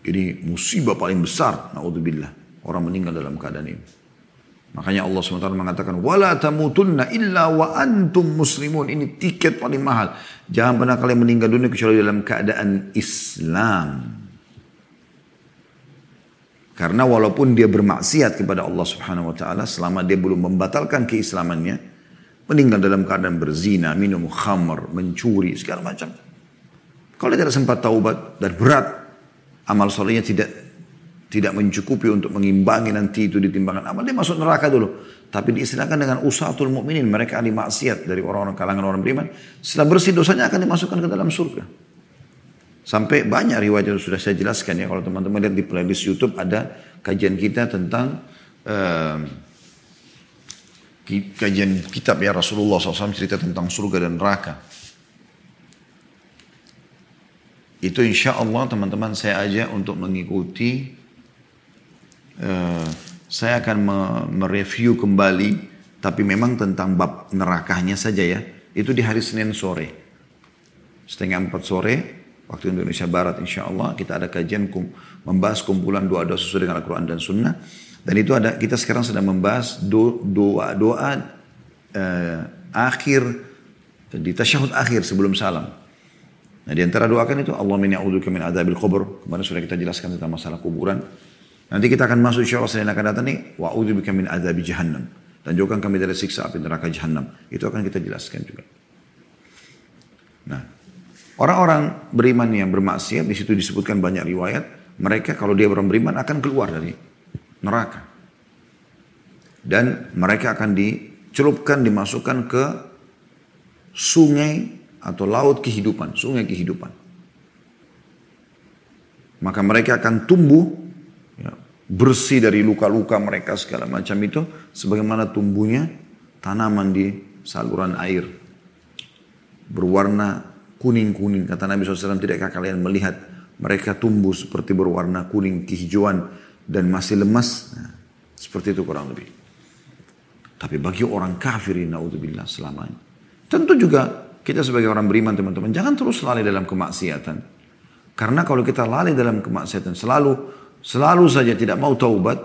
Ini musibah paling besar, naudzubillah. Orang meninggal dalam keadaan ini. Makanya Allah SWT mengatakan, Wala tamutunna illa wa antum muslimun. Ini tiket paling mahal. Jangan pernah kalian meninggal dunia kecuali dalam keadaan Islam. Karena walaupun dia bermaksiat kepada Allah Subhanahu wa taala selama dia belum membatalkan keislamannya, meninggal dalam keadaan berzina, minum khamr, mencuri, segala macam. Kalau dia tidak sempat taubat dan berat, amal solehnya tidak tidak mencukupi untuk mengimbangi nanti itu ditimbangan amal, dia masuk neraka dulu. Tapi diistilahkan dengan usahatul mukminin, mereka ahli maksiat dari orang-orang kalangan orang beriman. Setelah bersih dosanya akan dimasukkan ke dalam surga. Sampai banyak riwayat yang sudah saya jelaskan ya. Kalau teman-teman lihat di playlist YouTube ada kajian kita tentang uh, kajian kitab ya Rasulullah SAW cerita tentang surga dan neraka. Itu insya Allah teman-teman saya aja untuk mengikuti. Uh, saya akan mereview kembali. Tapi memang tentang bab nerakanya saja ya. Itu di hari Senin sore. Setengah empat sore waktu Indonesia Barat insya Allah kita ada kajian kum, membahas kumpulan doa-doa sesuai dengan Al-Quran dan Sunnah dan itu ada kita sekarang sedang membahas doa-doa eh, akhir di tasyahud akhir sebelum salam. Nah di antara doakan itu Allah min ya'udzubika min adzabil kubur. Kemarin sudah kita jelaskan tentang masalah kuburan. Nanti kita akan masuk insya Allah yang akan datang nih wa'udzubika min adzabi jahannam. Dan jauhkan kami dari siksa api neraka jahannam. Itu akan kita jelaskan juga. Nah, Orang-orang beriman yang bermaksiat, di situ disebutkan banyak riwayat, mereka kalau dia orang beriman akan keluar dari neraka. Dan mereka akan dicelupkan, dimasukkan ke sungai atau laut kehidupan, sungai kehidupan. Maka mereka akan tumbuh ya, bersih dari luka-luka mereka segala macam itu, sebagaimana tumbuhnya tanaman di saluran air. Berwarna kuning-kuning. Kata Nabi SAW, tidakkah kalian melihat mereka tumbuh seperti berwarna kuning kehijauan dan masih lemas? Nah, seperti itu kurang lebih. Tapi bagi orang kafir, naudzubillah selamanya. Tentu juga kita sebagai orang beriman teman-teman, jangan terus lalai dalam kemaksiatan. Karena kalau kita lalai dalam kemaksiatan selalu, selalu saja tidak mau taubat,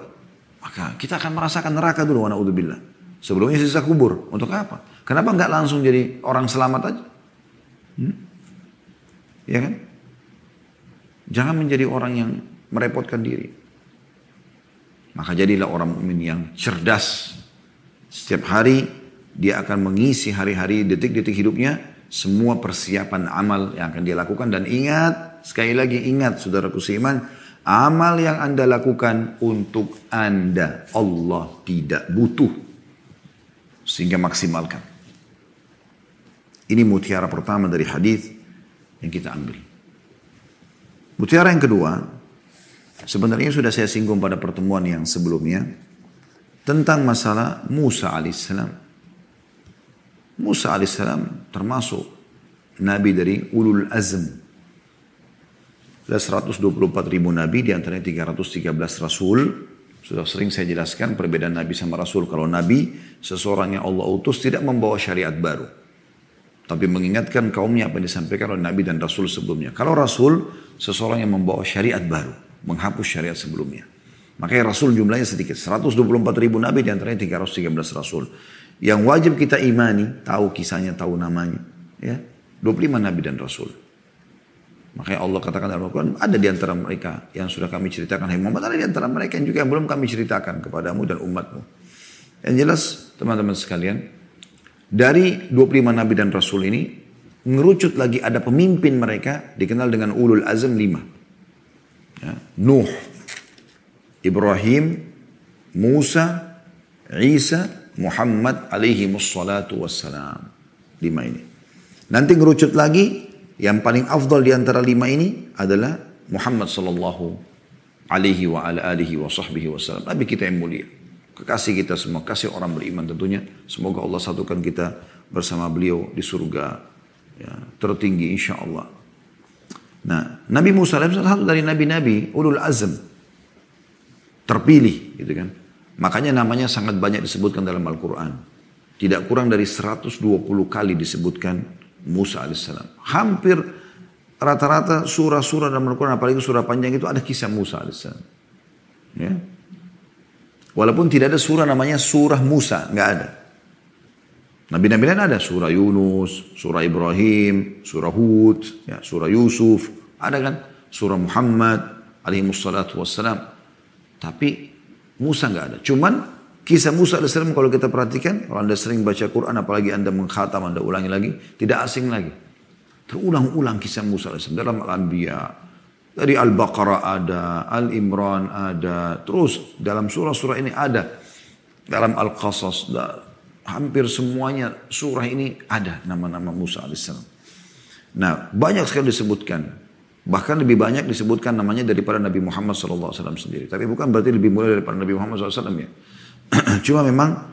maka kita akan merasakan neraka dulu, naudzubillah. Sebelumnya sisa kubur. Untuk apa? Kenapa nggak langsung jadi orang selamat aja? Hmm? Ya kan? Jangan menjadi orang yang merepotkan diri. Maka jadilah orang mukmin yang cerdas. Setiap hari dia akan mengisi hari-hari detik-detik hidupnya semua persiapan amal yang akan dia lakukan dan ingat sekali lagi ingat saudaraku seiman amal yang anda lakukan untuk anda Allah tidak butuh sehingga maksimalkan ini mutiara pertama dari hadis yang kita ambil mutiara yang kedua sebenarnya sudah saya singgung pada pertemuan yang sebelumnya tentang masalah Musa alaihissalam Musa alaihissalam termasuk nabi dari ulul azm. Ada 124 ribu nabi, di antaranya 313 rasul. Sudah sering saya jelaskan perbedaan nabi sama rasul. Kalau nabi, seseorang yang Allah utus tidak membawa syariat baru. Tapi mengingatkan kaumnya apa yang disampaikan oleh nabi dan rasul sebelumnya. Kalau rasul, seseorang yang membawa syariat baru. Menghapus syariat sebelumnya. Makanya rasul jumlahnya sedikit. 124 ribu nabi, di antaranya 313 rasul. Yang wajib kita imani, tahu kisahnya, tahu namanya. Ya, 25 nabi dan rasul. Makanya Allah katakan dalam Al-Quran, ada di antara mereka yang sudah kami ceritakan. Hai Muhammad, ada di antara mereka yang juga yang belum kami ceritakan kepadamu dan umatmu. Yang jelas, teman-teman sekalian, dari 25 nabi dan rasul ini, ngerucut lagi ada pemimpin mereka, dikenal dengan ulul azam lima. Ya, Nuh, Ibrahim, Musa, Isa, Muhammad alaihi mussalatu wassalam. Lima ini. Nanti ngerucut lagi, yang paling afdal di antara lima ini adalah Muhammad sallallahu alaihi wa ala alihi wa sahbihi wasallam. Nabi kita yang mulia. Kekasih kita semua, kasih orang beriman tentunya. Semoga Allah satukan kita bersama beliau di surga ya, tertinggi insya Allah. Nah, Nabi Musa salah satu dari nabi-nabi ulul azm terpilih gitu kan. Makanya namanya sangat banyak disebutkan dalam Al-Quran. Tidak kurang dari 120 kali disebutkan Musa alaihissalam. Hampir rata-rata surah-surah dalam Al-Quran, apalagi surah panjang itu ada kisah Musa alaihissalam. Ya. Walaupun tidak ada surah namanya surah Musa, nggak ada. Nabi-nabi lain ada surah Yunus, surah Ibrahim, surah Hud, ya, surah Yusuf, ada kan? Surah Muhammad alaihi wassalam. Tapi Musa nggak ada. Cuman kisah Musa AS kalau kita perhatikan, kalau anda sering baca Quran, apalagi anda mengkhatam, anda ulangi lagi, tidak asing lagi. Terulang-ulang kisah Musa AS dalam Al-Anbiya. Dari Al-Baqarah ada, Al-Imran ada, terus dalam surah-surah ini ada. Dalam Al-Qasas, hampir semuanya surah ini ada nama-nama Musa AS. Nah, banyak sekali disebutkan. Bahkan lebih banyak disebutkan namanya daripada Nabi Muhammad SAW sendiri. Tapi bukan berarti lebih mulia daripada Nabi Muhammad SAW ya. Cuma memang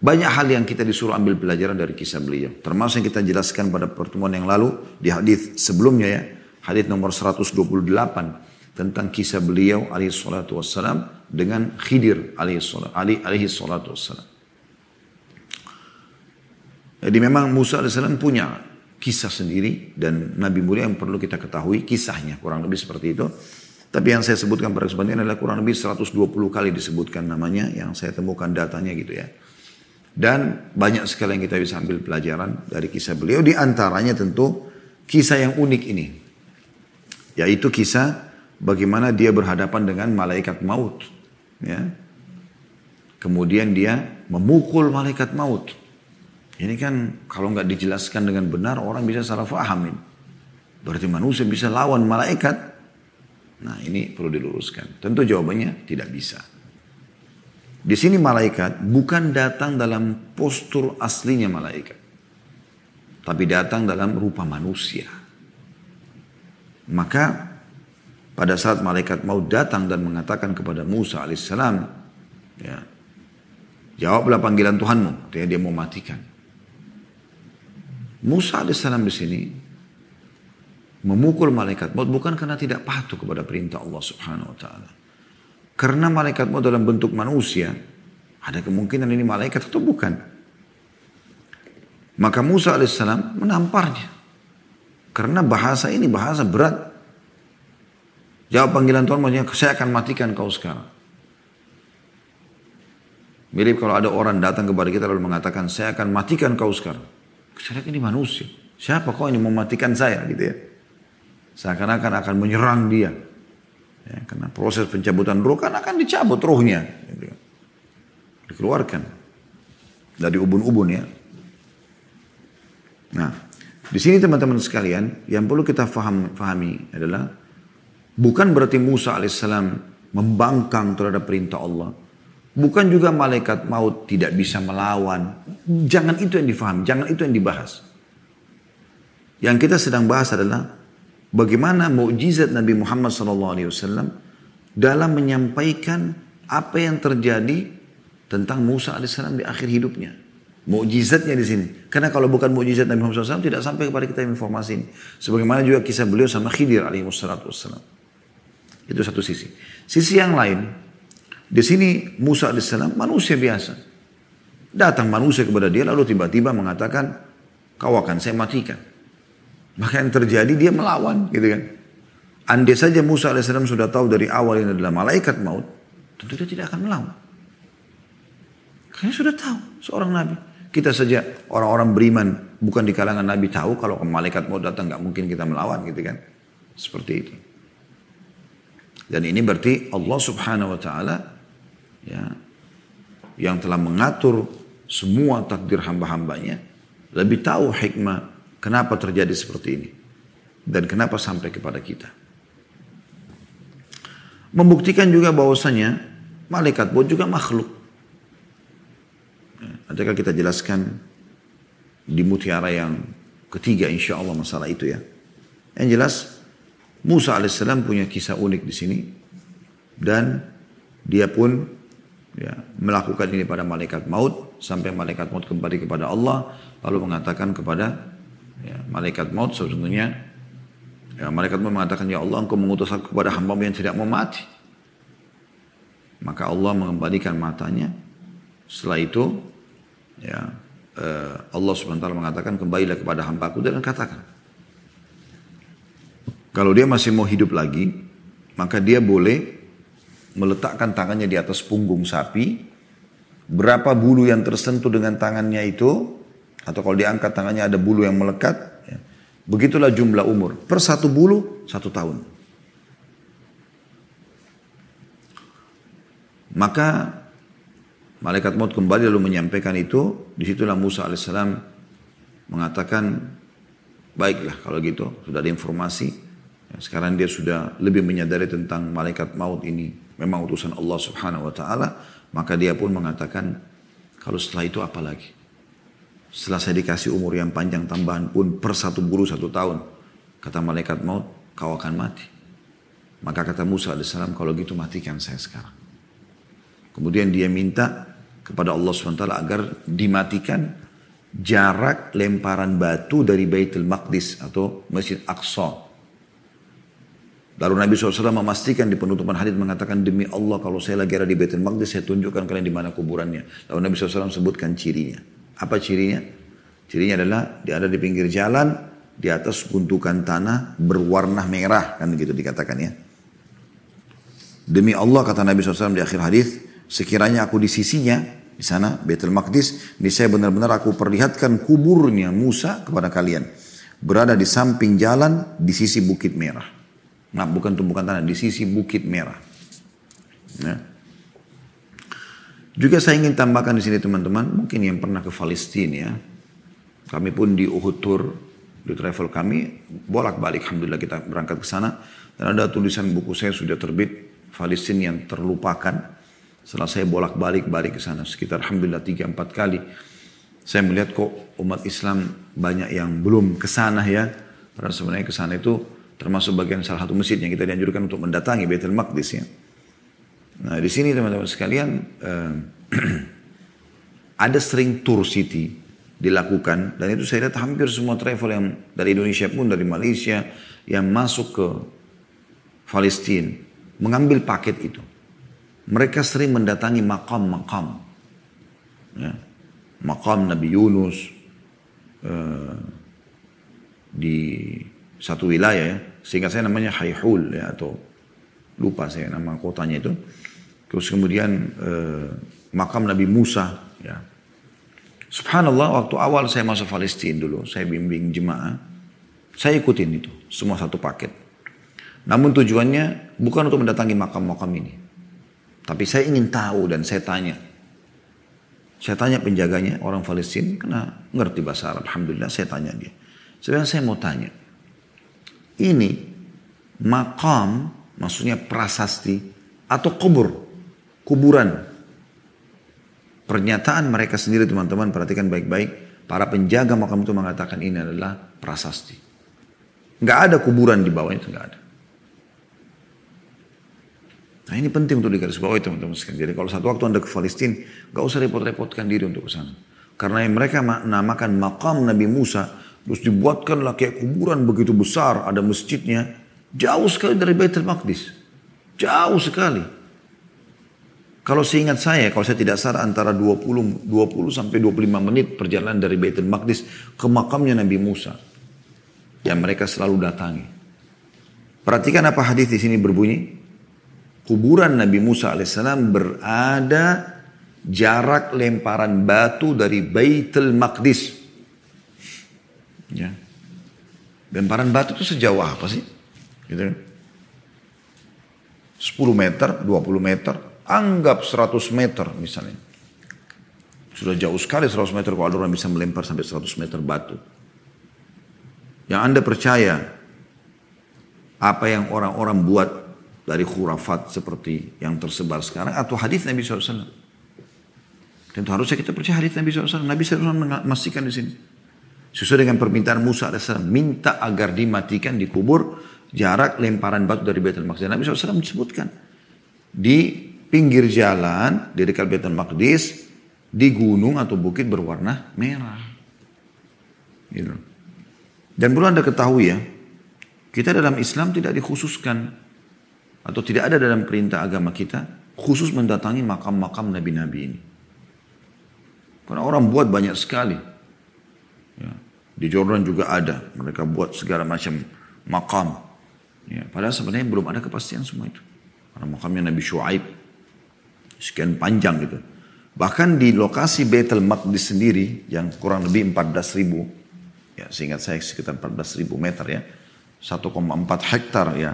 banyak hal yang kita disuruh ambil pelajaran dari kisah beliau. Termasuk yang kita jelaskan pada pertemuan yang lalu di hadis sebelumnya ya. Hadis nomor 128 tentang kisah beliau alaihi salatu wassalam dengan Khidir alaihi salatu wassalam. Jadi memang Musa alaihi punya kisah sendiri dan Nabi mulia yang perlu kita ketahui kisahnya kurang lebih seperti itu. Tapi yang saya sebutkan pada kesempatan ini adalah kurang lebih 120 kali disebutkan namanya yang saya temukan datanya gitu ya. Dan banyak sekali yang kita bisa ambil pelajaran dari kisah beliau. Di antaranya tentu kisah yang unik ini. Yaitu kisah bagaimana dia berhadapan dengan malaikat maut. Ya. Kemudian dia memukul malaikat maut. Ini kan kalau nggak dijelaskan dengan benar orang bisa salah fahamin. Berarti manusia bisa lawan malaikat. Nah ini perlu diluruskan. Tentu jawabannya tidak bisa. Di sini malaikat bukan datang dalam postur aslinya malaikat. Tapi datang dalam rupa manusia. Maka pada saat malaikat mau datang dan mengatakan kepada Musa alaihissalam, ya, jawablah panggilan Tuhanmu. Artinya dia mau matikan. Musa alaihissalam di sini memukul malaikat maut bukan karena tidak patuh kepada perintah Allah subhanahu wa ta'ala. Karena malaikat maut dalam bentuk manusia, ada kemungkinan ini malaikat atau bukan. Maka Musa alaihissalam menamparnya. Karena bahasa ini bahasa berat. Jawab panggilan Tuhan maksudnya saya akan matikan kau sekarang. Mirip kalau ada orang datang kepada kita lalu mengatakan saya akan matikan kau sekarang. Saya ini manusia. Siapa kok ini mematikan saya gitu ya. Seakan-akan akan menyerang dia. Ya, karena proses pencabutan roh kan akan dicabut rohnya. Gitu. Dikeluarkan. Dari ubun-ubun ya. Nah, Di sini teman-teman sekalian, yang perlu kita faham, fahami adalah bukan berarti Musa alaihissalam membangkang terhadap perintah Allah. Bukan juga malaikat maut tidak bisa melawan. Jangan itu yang difahami, jangan itu yang dibahas. Yang kita sedang bahas adalah bagaimana mukjizat Nabi Muhammad SAW dalam menyampaikan apa yang terjadi tentang Musa alaihissalam di akhir hidupnya. Mukjizatnya di sini. Karena kalau bukan mukjizat Nabi Muhammad SAW tidak sampai kepada kita informasi ini. Sebagaimana juga kisah beliau sama Khidir alaihissalam. Itu satu sisi. Sisi yang lain, di sini Musa alaihissalam manusia biasa. Datang manusia kepada dia lalu tiba-tiba mengatakan, kau akan saya matikan. Maka yang terjadi dia melawan gitu kan. Andai saja Musa alaihissalam sudah tahu dari awal ini adalah malaikat maut, tentu dia tidak akan melawan. Karena sudah tahu seorang nabi. Kita saja orang-orang beriman bukan di kalangan nabi tahu kalau malaikat mau datang nggak mungkin kita melawan gitu kan. Seperti itu. Dan ini berarti Allah subhanahu wa ta'ala ya, yang telah mengatur semua takdir hamba-hambanya lebih tahu hikmah kenapa terjadi seperti ini dan kenapa sampai kepada kita. Membuktikan juga bahwasanya malaikat pun juga makhluk. Adakah kita jelaskan di mutiara yang ketiga insya Allah masalah itu ya. Yang jelas Musa alaihissalam punya kisah unik di sini. Dan dia pun ya, melakukan ini pada malaikat maut sampai malaikat maut kembali kepada Allah lalu mengatakan kepada ya, malaikat maut sesungguhnya ya, malaikat maut mengatakan ya Allah engkau mengutus aku kepada hamba yang tidak mau mati. Maka Allah mengembalikan matanya setelah itu ya eh, Allah swt mengatakan kembalilah kepada hambaku dan katakan kalau dia masih mau hidup lagi, maka dia boleh meletakkan tangannya di atas punggung sapi. Berapa bulu yang tersentuh dengan tangannya itu, atau kalau diangkat tangannya ada bulu yang melekat, ya, begitulah jumlah umur. Per satu bulu, satu tahun. Maka malaikat maut kembali lalu menyampaikan itu. Di situlah Musa alaihissalam mengatakan, baiklah kalau gitu, sudah ada informasi, Ya, sekarang dia sudah lebih menyadari tentang malaikat maut ini memang utusan Allah Subhanahu wa taala, maka dia pun mengatakan kalau setelah itu apa lagi? Setelah saya dikasih umur yang panjang tambahan pun per satu bulu satu tahun, kata malaikat maut, kau akan mati. Maka kata Musa AS, kalau gitu matikan saya sekarang. Kemudian dia minta kepada Allah SWT agar dimatikan jarak lemparan batu dari Baitul Maqdis atau Masjid Aqsa Lalu Nabi SAW memastikan di penutupan hadis mengatakan demi Allah kalau saya lagi ada di Baitul Maqdis saya tunjukkan kalian di mana kuburannya. Lalu Nabi SAW sebutkan cirinya. Apa cirinya? Cirinya adalah dia ada di pinggir jalan di atas gundukan tanah berwarna merah kan gitu dikatakan ya. Demi Allah kata Nabi SAW di akhir hadis sekiranya aku di sisinya di sana Baitul Maqdis ini saya benar-benar aku perlihatkan kuburnya Musa kepada kalian berada di samping jalan di sisi bukit merah. Nah, bukan tumbukan tanah, di sisi Bukit Merah. Ya. Juga saya ingin tambahkan di sini teman-teman, mungkin yang pernah ke Palestina ya. Kami pun di Uhud Tour, di travel kami, bolak-balik Alhamdulillah kita berangkat ke sana. Dan ada tulisan buku saya sudah terbit, Palestina yang terlupakan. Setelah saya bolak-balik balik ke sana, sekitar Alhamdulillah 3-4 kali. Saya melihat kok umat Islam banyak yang belum ke sana ya. Karena sebenarnya ke sana itu termasuk bagian salah satu masjid yang kita dianjurkan untuk mendatangi Baitul Maqdis ya. Nah di sini teman-teman sekalian eh, ada sering tour city dilakukan dan itu saya lihat hampir semua travel yang dari Indonesia pun dari Malaysia yang masuk ke Palestina mengambil paket itu. Mereka sering mendatangi makam-makam. Ya. Makam Nabi Yunus uh, di satu wilayah ya. Sehingga saya namanya Haihul ya atau lupa saya nama kotanya itu. Terus kemudian eh, makam Nabi Musa ya. Subhanallah waktu awal saya masuk Palestina dulu, saya bimbing jemaah, saya ikutin itu, semua satu paket. Namun tujuannya bukan untuk mendatangi makam-makam ini. Tapi saya ingin tahu dan saya tanya. Saya tanya penjaganya, orang Palestina, karena ngerti bahasa Arab. Alhamdulillah saya tanya dia. Sebenarnya saya mau tanya. Ini makam maksudnya prasasti atau kubur. Kuburan. Pernyataan mereka sendiri teman-teman perhatikan baik-baik. Para penjaga makam itu mengatakan ini adalah prasasti. Nggak ada kuburan di bawah itu, nggak ada. Nah ini penting untuk digarisbawahi teman-teman sekalian. Jadi kalau satu waktu anda ke Palestina, gak usah repot-repotkan diri untuk ke sana. Karena yang mereka namakan makam Nabi Musa, terus dibuatkanlah kayak kuburan begitu besar, ada masjidnya, jauh sekali dari Baitul Maqdis. Jauh sekali. Kalau seingat saya, kalau saya tidak salah antara 20, 20 sampai 25 menit perjalanan dari Baitul Maqdis ke makamnya Nabi Musa. Yang mereka selalu datangi. Perhatikan apa hadis di sini berbunyi kuburan Nabi Musa alaihissalam berada jarak lemparan batu dari Baitul Maqdis. Ya. Lemparan batu itu sejauh apa sih? Gitu 10 meter, 20 meter, anggap 100 meter misalnya. Sudah jauh sekali 100 meter kalau ada orang bisa melempar sampai 100 meter batu. Yang Anda percaya apa yang orang-orang buat dari khurafat seperti yang tersebar sekarang atau hadis Nabi SAW. Tentu harusnya kita percaya hadis Nabi SAW. Nabi SAW memastikan di sini. Sesuai dengan permintaan Musa AS. Minta agar dimatikan, dikubur jarak lemparan batu dari Baitul Maqdis. Nabi SAW disebutkan. Di pinggir jalan, di dekat Baitul Maqdis, di gunung atau bukit berwarna merah. Gitu. Dan perlu Anda ketahui ya, kita dalam Islam tidak dikhususkan atau tidak ada dalam perintah agama kita khusus mendatangi makam-makam nabi-nabi ini. Karena orang buat banyak sekali. Ya. Di Jordan juga ada. Mereka buat segala macam makam. Ya. Padahal sebenarnya belum ada kepastian semua itu. Karena makamnya Nabi Shu'aib. Sekian panjang gitu. Bahkan di lokasi Baitul Maqdis sendiri yang kurang lebih 14 ribu. Ya, seingat saya sekitar 14 ribu meter ya. 1,4 hektar ya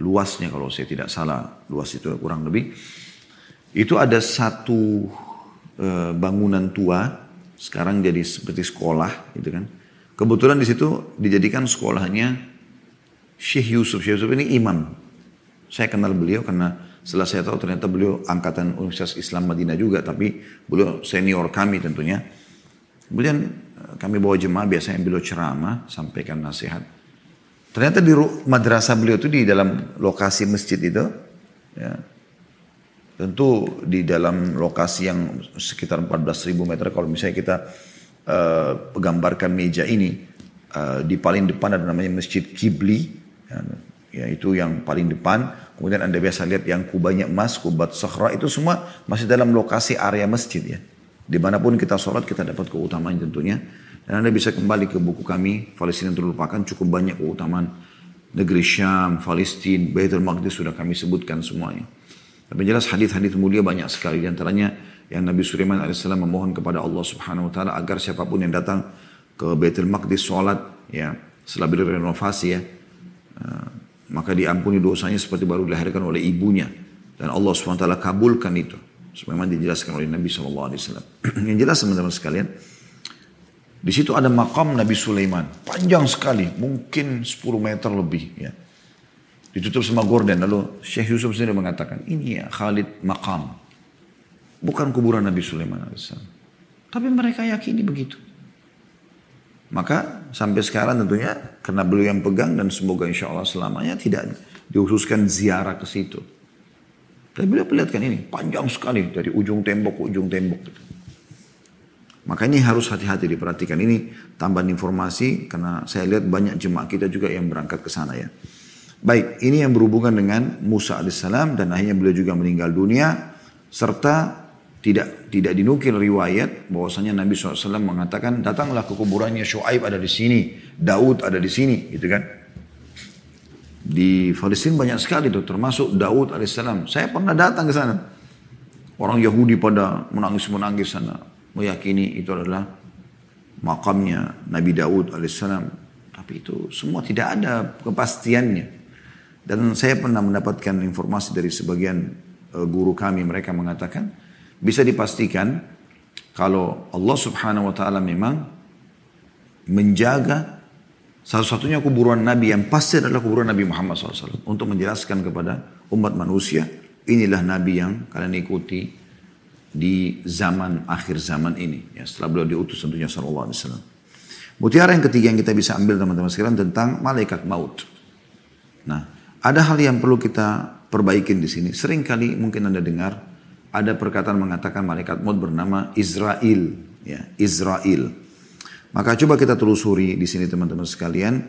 luasnya kalau saya tidak salah. Luas itu kurang lebih. Itu ada satu e, bangunan tua sekarang jadi seperti sekolah gitu kan. Kebetulan di situ dijadikan sekolahnya Syekh Yusuf. Syekh Yusuf ini imam. Saya kenal beliau karena setelah saya tahu ternyata beliau angkatan Universitas Islam Madinah juga tapi beliau senior kami tentunya. Kemudian eh, kami bawa jemaah biasanya beliau ceramah sampaikan nasihat Ternyata di madrasah beliau itu di dalam lokasi masjid itu, ya, tentu di dalam lokasi yang sekitar 14.000 meter. Kalau misalnya kita uh, gambarkan meja ini, uh, di paling depan ada namanya Masjid Kibli, ya, ya itu yang paling depan. Kemudian anda biasa lihat yang kubahnya emas, kubat sakhra itu semua masih dalam lokasi area masjid ya. Di mana pun kita sholat kita dapat keutamaan tentunya. Dan Anda bisa kembali ke buku kami, Palestina yang terlupakan, cukup banyak keutamaan negeri Syam, Palestina, Baitul Maqdis sudah kami sebutkan semuanya. Tapi jelas hadis-hadis mulia banyak sekali di antaranya yang Nabi Sulaiman AS memohon kepada Allah Subhanahu wa taala agar siapa pun yang datang ke Baitul Maqdis sholat ya setelah beliau renovasi ya uh, maka diampuni dosanya seperti baru dilahirkan oleh ibunya dan Allah Subhanahu wa taala kabulkan itu sebagaimana dijelaskan oleh Nabi SAW. yang jelas teman-teman sekalian di situ ada makam Nabi Sulaiman. Panjang sekali, mungkin 10 meter lebih. Ya. Ditutup sama gorden. Lalu Syekh Yusuf sendiri mengatakan, ini ya Khalid makam. Bukan kuburan Nabi Sulaiman AS. Tapi mereka yakini begitu. Maka sampai sekarang tentunya karena beliau yang pegang dan semoga insya Allah selamanya tidak dihususkan ziarah ke situ. Tapi beliau perlihatkan ini panjang sekali dari ujung tembok ke ujung tembok. Maka ini harus hati-hati diperhatikan. Ini tambahan informasi karena saya lihat banyak jemaah kita juga yang berangkat ke sana ya. Baik, ini yang berhubungan dengan Musa alaihissalam dan akhirnya beliau juga meninggal dunia serta tidak tidak dinukil riwayat bahwasanya Nabi SAW mengatakan datanglah ke kuburannya Shu'aib ada di sini, Daud ada di sini, gitu kan? Di Palestina banyak sekali tuh, termasuk Daud alaihissalam. Saya pernah datang ke sana. Orang Yahudi pada menangis-menangis sana meyakini itu adalah makamnya Nabi Daud alaihissalam. Tapi itu semua tidak ada kepastiannya. Dan saya pernah mendapatkan informasi dari sebagian uh, guru kami mereka mengatakan bisa dipastikan kalau Allah Subhanahu wa taala memang menjaga Satu-satunya kuburan Nabi yang pasti adalah kuburan Nabi Muhammad SAW. Untuk menjelaskan kepada umat manusia, inilah Nabi yang kalian ikuti di zaman akhir zaman ini. Ya, setelah beliau diutus tentunya Sallallahu Alaihi. Mutiara yang ketiga yang kita bisa ambil teman-teman sekalian tentang malaikat maut. Nah, ada hal yang perlu kita perbaikin di sini. Sering kali mungkin Anda dengar ada perkataan mengatakan malaikat maut bernama Israel, ya, Israel. Maka coba kita telusuri di sini teman-teman sekalian.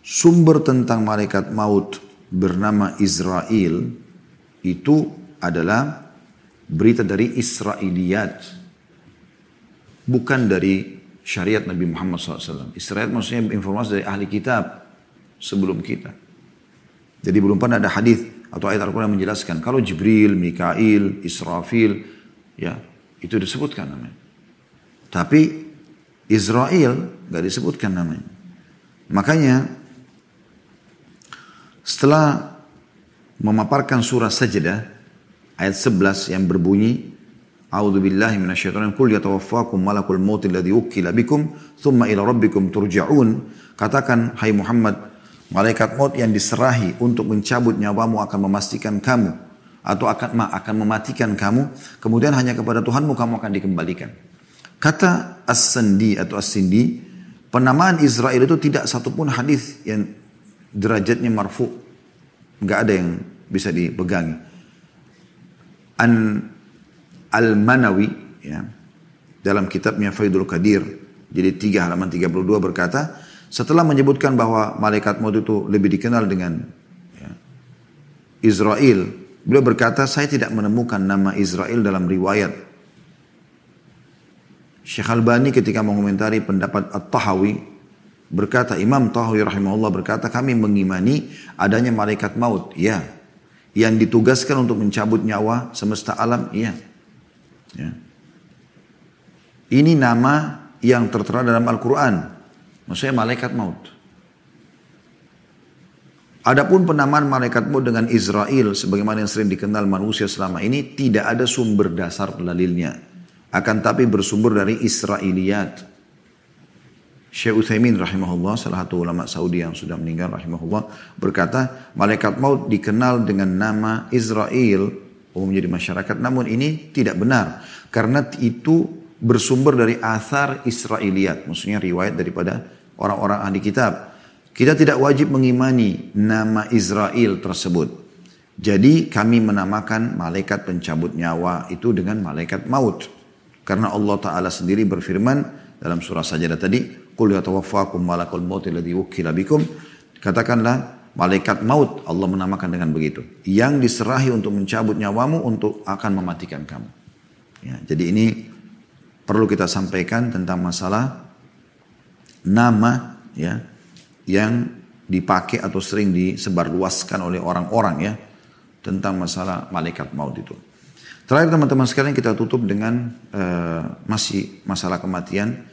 Sumber tentang malaikat maut bernama Israel itu adalah berita dari Israiliyat. Bukan dari syariat Nabi Muhammad SAW. Israel maksudnya informasi dari ahli kitab sebelum kita. Jadi belum pernah ada hadis atau ayat Al-Quran yang menjelaskan kalau Jibril, Mikail, Israfil, ya itu disebutkan namanya. Tapi Israel nggak disebutkan namanya. Makanya setelah memaparkan surah Sajdah ayat 11 yang berbunyi A'udzu billahi minasyaitonir qul yatawaffakum malakul maut alladhi wukila bikum thumma ila rabbikum turja'un katakan hai Muhammad malaikat maut yang diserahi untuk mencabut nyawamu akan memastikan kamu atau akan akan mematikan kamu kemudian hanya kepada Tuhanmu kamu akan dikembalikan Kata As-Sandi atau As-Sindi, penamaan Israel itu tidak satupun hadis yang derajatnya marfu. Enggak ada yang bisa dipegangi. An Al-Manawi ya, dalam kitabnya Faidul Qadir jadi 3 halaman 32 berkata setelah menyebutkan bahwa malaikat maut itu lebih dikenal dengan ya, Israel beliau berkata saya tidak menemukan nama Israel dalam riwayat. Syekh Albani ketika mengomentari pendapat At-Tahawi berkata Imam Tahawi rahimahullah berkata kami mengimani adanya malaikat maut. Ya yang ditugaskan untuk mencabut nyawa semesta alam iya ya. ini nama yang tertera dalam Al-Quran maksudnya malaikat maut Adapun penamaan malaikat maut dengan Israel sebagaimana yang sering dikenal manusia selama ini tidak ada sumber dasar dalilnya akan tapi bersumber dari Israiliyat. Syekh Uthaymin rahimahullah, salah satu ulama Saudi yang sudah meninggal rahimahullah, berkata, malaikat maut dikenal dengan nama Israel, umumnya di masyarakat, namun ini tidak benar. Karena itu bersumber dari athar Israiliyat, maksudnya riwayat daripada orang-orang ahli kitab. Kita tidak wajib mengimani nama Israel tersebut. Jadi kami menamakan malaikat pencabut nyawa itu dengan malaikat maut. Karena Allah Ta'ala sendiri berfirman dalam surah sajadah tadi, Qul yatawaffakum malakul maut alladhi wukila bikum. Katakanlah malaikat maut Allah menamakan dengan begitu. Yang diserahi untuk mencabut nyawamu untuk akan mematikan kamu. Ya, jadi ini perlu kita sampaikan tentang masalah nama ya yang dipakai atau sering disebarluaskan oleh orang-orang ya tentang masalah malaikat maut itu. Terakhir teman-teman sekalian kita tutup dengan uh, masih masalah kematian.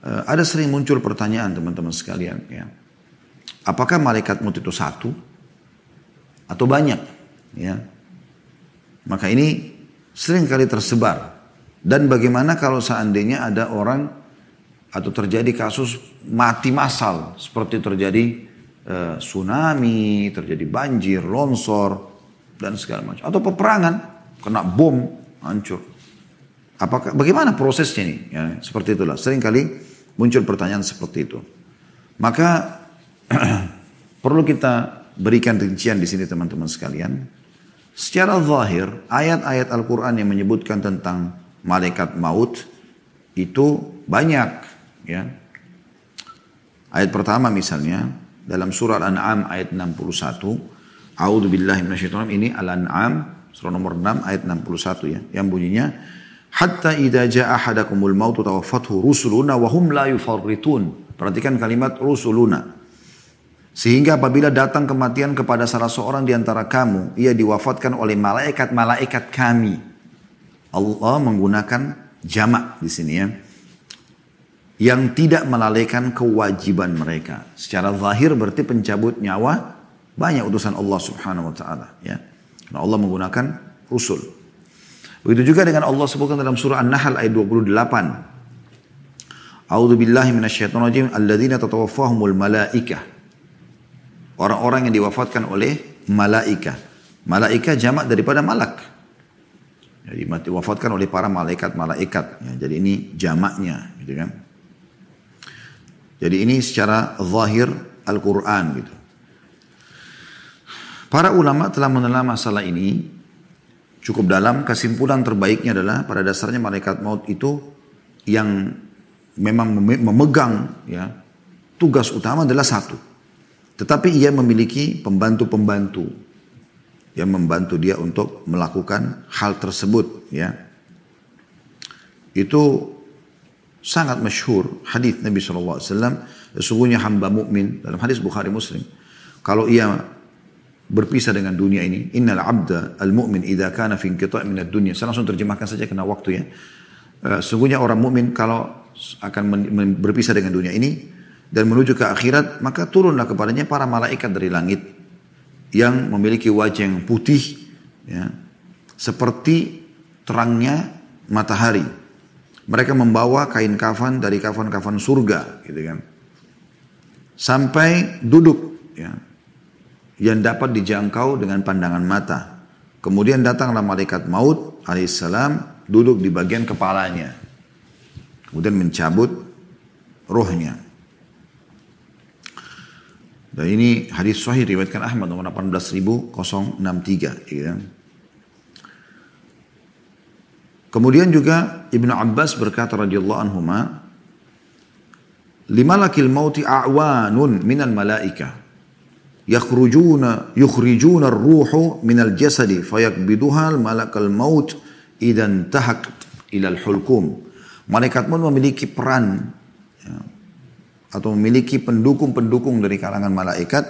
Uh, ada sering muncul pertanyaan teman-teman sekalian. Ya. Apakah malaikat maut itu satu atau banyak? Ya. Maka ini sering kali tersebar. Dan bagaimana kalau seandainya ada orang atau terjadi kasus mati massal seperti terjadi uh, tsunami, terjadi banjir, longsor dan segala macam atau peperangan kena bom, hancur. Apakah bagaimana prosesnya ini? Ya, seperti itulah. Sering kali muncul pertanyaan seperti itu. Maka perlu kita berikan rincian di sini teman-teman sekalian. Secara zahir, ayat-ayat Al-Quran yang menyebutkan tentang malaikat maut itu banyak. Ya. Ayat pertama misalnya dalam surah Al-An'am ayat 61. A'udhu billahi ini Al-An'am Surah nomor 6 ayat 61 ya. Yang bunyinya hatta idza jaa ahadakumul maut tawaffathu rusuluna wa hum la yufarritun. Perhatikan kalimat rusuluna. Sehingga apabila datang kematian kepada salah seorang di antara kamu, ia diwafatkan oleh malaikat-malaikat kami. Allah menggunakan jamak di sini ya. Yang tidak melalaikan kewajiban mereka. Secara zahir berarti pencabut nyawa banyak utusan Allah subhanahu wa ta'ala ya. Nah Allah menggunakan rusul. Begitu juga dengan Allah sebutkan dalam surah An-Nahl ayat 28. A'udzu billahi minasyaitonir rajim alladzina tatawaffahumul malaikah. Orang-orang yang diwafatkan oleh malaika. Malaika jamak daripada malak. Jadi mati wafatkan oleh para malaikat-malaikat. Ya, jadi ini jamaknya, gitu kan. Jadi ini secara zahir Al-Quran gitu. Para ulama telah menelah masalah ini cukup dalam. Kesimpulan terbaiknya adalah pada dasarnya malaikat maut itu yang memang memegang ya tugas utama adalah satu. Tetapi ia memiliki pembantu-pembantu yang membantu dia untuk melakukan hal tersebut ya. Itu sangat masyhur hadis Nabi SAW sesungguhnya hamba mukmin dalam hadis Bukhari Muslim kalau ia berpisah dengan dunia ini. Innal abda al-mu'min idza kana fi inqita' min ad-dunya. Saya langsung terjemahkan saja karena waktu ya. Uh, sungguhnya orang mukmin kalau akan berpisah dengan dunia ini dan menuju ke akhirat, maka turunlah kepadanya para malaikat dari langit yang memiliki wajah yang putih ya, seperti terangnya matahari. Mereka membawa kain kafan dari kafan-kafan surga, gitu kan. Sampai duduk ya, yang dapat dijangkau dengan pandangan mata. Kemudian datanglah malaikat maut alaihissalam duduk di bagian kepalanya. Kemudian mencabut rohnya. Dan ini hadis sahih riwayatkan Ahmad nomor 18063 ya. Kemudian juga Ibnu Abbas berkata radhiyallahu anhuma Limalakil mauti a'wanun minal malaika yakhrujuna yukhrijuna ar-ruhu minal jasadi fayakbiduha malakal maut idan tahak ilal hulkum. Malaikat maut memiliki peran ya, atau memiliki pendukung-pendukung dari kalangan malaikat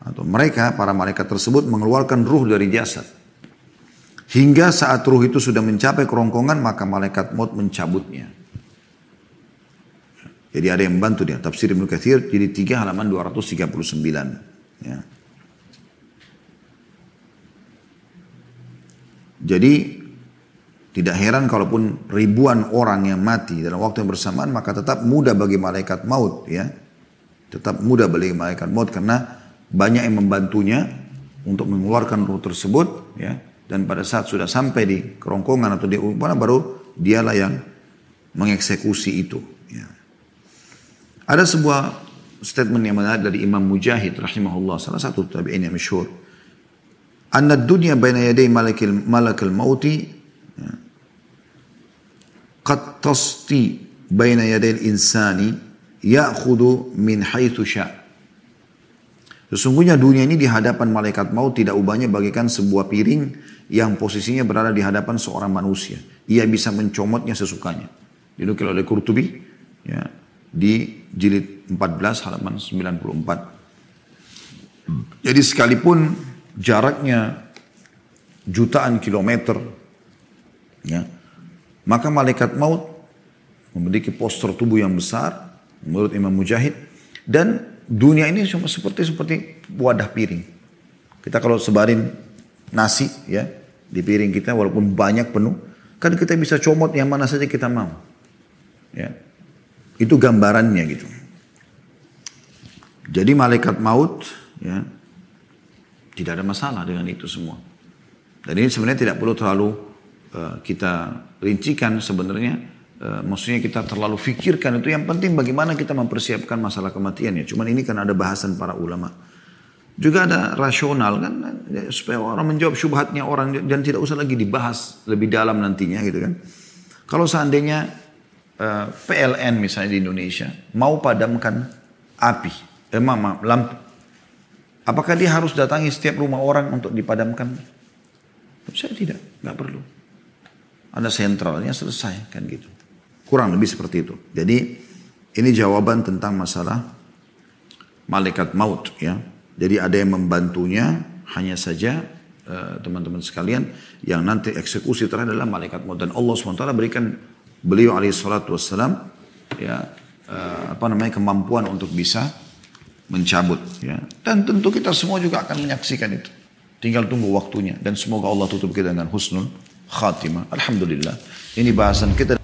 atau mereka para malaikat tersebut mengeluarkan ruh dari jasad. Hingga saat ruh itu sudah mencapai kerongkongan maka malaikat maut mencabutnya. Jadi ada yang membantu dia. Tafsir Ibnu Katsir jadi 3 halaman 239. Ya. Jadi tidak heran kalaupun ribuan orang yang mati dalam waktu yang bersamaan maka tetap mudah bagi malaikat maut ya. Tetap mudah bagi malaikat maut karena banyak yang membantunya untuk mengeluarkan roh tersebut ya dan pada saat sudah sampai di kerongkongan atau di mana baru dialah yang mengeksekusi itu ya. Ada sebuah statement yang menarik dari Imam Mujahid rahimahullah salah satu tabi'in yang masyhur anna dunya baina yaday malakil malakal mauti ya, qad tasti baina yaday insani ya'khudhu min haitsu sya' Sesungguhnya dunia ini di hadapan malaikat maut tidak ubahnya bagikan sebuah piring yang posisinya berada di hadapan seorang manusia. Ia bisa mencomotnya sesukanya. Dinukil oleh Qurtubi ya, di jilid 14 halaman 94. Jadi sekalipun jaraknya jutaan kilometer, ya, maka malaikat maut memiliki postur tubuh yang besar menurut Imam Mujahid dan dunia ini cuma seperti seperti wadah piring. Kita kalau sebarin nasi ya di piring kita walaupun banyak penuh, kan kita bisa comot yang mana saja kita mau. Ya. Itu gambarannya gitu. Jadi malaikat maut ya tidak ada masalah dengan itu semua. Dan ini sebenarnya tidak perlu terlalu uh, kita rincikan sebenarnya. Uh, maksudnya kita terlalu fikirkan itu yang penting bagaimana kita mempersiapkan masalah kematian ya. Cuman ini kan ada bahasan para ulama. Juga ada rasional kan ya, supaya orang menjawab syubhatnya orang dan tidak usah lagi dibahas lebih dalam nantinya gitu kan. Kalau seandainya eh, PLN misalnya di Indonesia mau padamkan api eh, mama, lampu. Apakah dia harus datangi setiap rumah orang untuk dipadamkan? Saya tidak, nggak perlu. Ada sentralnya selesai kan gitu. Kurang lebih seperti itu. Jadi ini jawaban tentang masalah malaikat maut ya. Jadi ada yang membantunya hanya saja eh, teman-teman sekalian yang nanti eksekusi terakhir adalah malaikat maut dan Allah swt berikan beliau alaihissalatu wassalam ya uh, apa namanya kemampuan untuk bisa mencabut ya. Dan tentu kita semua juga akan menyaksikan itu. Tinggal tunggu waktunya dan semoga Allah tutup kita dengan husnul khatimah. Alhamdulillah. Ini bahasan kita